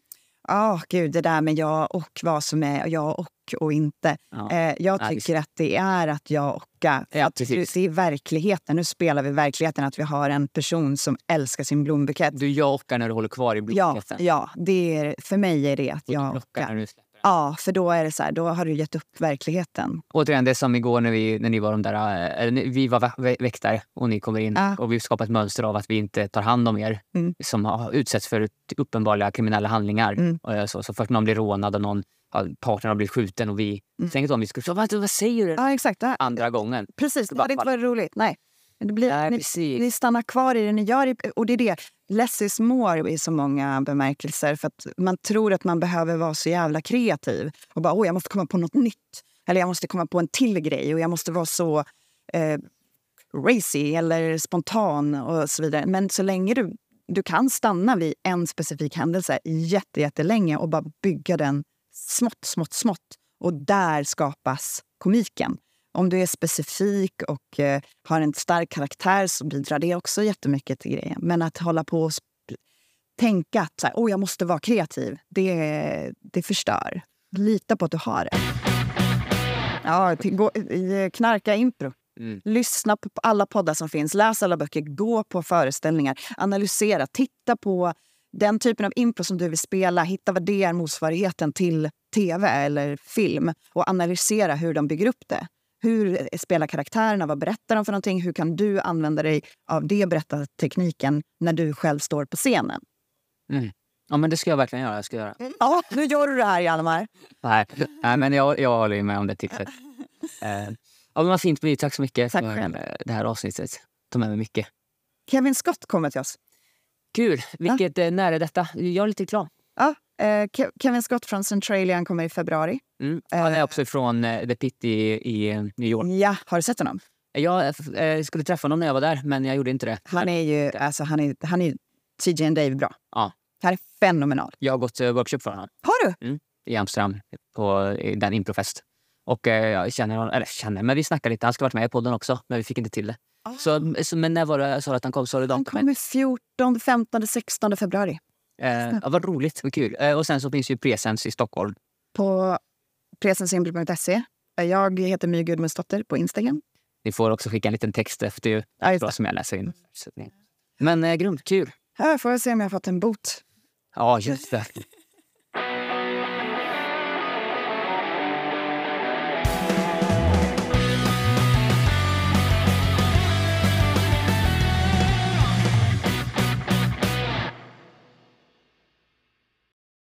Ja, gud, det där med jag och vad som är jag och och inte. Ja. Eh, jag Ja, tycker att det är att jag ocka. Ja, att precis. det är verkligheten. Nu spelar vi verkligheten att vi har en person som älskar sin blombukett. Du jackar när du håller kvar i Ja, blombuketten. ja det är, för mig är det att Och jag ockar. Ja, för då är det så här, då har du gett upp verkligheten. Återigen, det som igår när, vi, när ni var de där, ni- vi var vä- vä- väktare och ni kommer in Ja. och vi skapar ett mönster av att vi inte tar hand om er Mm. som har utsätts för uppenbara kriminella handlingar. Mm. Eh, så, så först någon blir rånad och någon partnern har blivit skjuten och vi Mm. tänkte om vi skulle... Vad, vad säger du? Ja, exakt. Andra gången. Precis, det hade inte varit roligt. Nej. Det blir, Nej, ni, ni stannar kvar i det ni gör. Och det är det. Less is more i så många bemärkelser. För att man tror att man behöver vara så jävla kreativ. Och bara, åh, jag måste komma på något nytt. Eller jag måste komma på en till grej. Och jag måste vara så eh, racy eller spontan och så vidare. Men så länge du, du kan stanna vid en specifik händelse jätte, jättelänge och bara bygga den smått, smått, smått. Och där skapas komiken. Om du är specifik och eh, har en stark karaktär så bidrar det också jättemycket till grejen. Men att hålla på och tänka att så här, oh, jag måste vara kreativ, det, det förstör. Lita på att du har det. Ja, till, gå, i- knarka impro. Mm. Lyssna på på alla poddar som finns, läs alla böcker, gå på föreställningar, analysera, titta på den typen av impro som du vill spela. Hitta vad det är motsvarigheten till tv eller film och analysera hur de bygger upp det. Hur spelar karaktärerna? Vad berättar de för någonting? Hur kan du använda dig av det berättartekniken när du själv står på scenen? Ja, men det ska jag verkligen göra. Jag ska göra. Ja, nu gör du det här, Hjalmar. Nej, nej men jag, jag håller med om det tipset. Eh, ja, vad fint, My. Tack så mycket Tack för själv. eh, det här avsnittet. Ta med mig mycket. Kevin Scott kommer till oss. Kul! Vilket, ja. När är detta? Jag är lite klar. Ja, eh, Kevin Scott från Centralian kommer i februari. Mm. Han är eh, också från eh, The Pit i, i New York. Ja, har du sett honom? Jag eh, skulle träffa honom när jag var där, men jag gjorde inte det. Han är ju alltså, han är, han är TJ and Dave bra. Ja. Han är fenomenal. Jag har gått workshop för honom. Har du? Mm. I Amsterdam, på den improfest. Och uh, jag känner honom, eller känner, men vi snackade lite. Han skulle varit med i podden också, men vi fick inte till det. Oh. Så, så, men när var det sa att han kom? Så han kommer 14, 15, 16 februari. Eh, ja, vad roligt, vad kul. Eh, och sen så finns ju Presens i Stockholm. På presensimpro.se. Jag heter My Gudmundsdotter på Instagram. Ni får också skicka en liten text efter ja, som jag läser in. Men eh, grymt, kul. Här får jag se om jag har fått en bot. Ja, just det.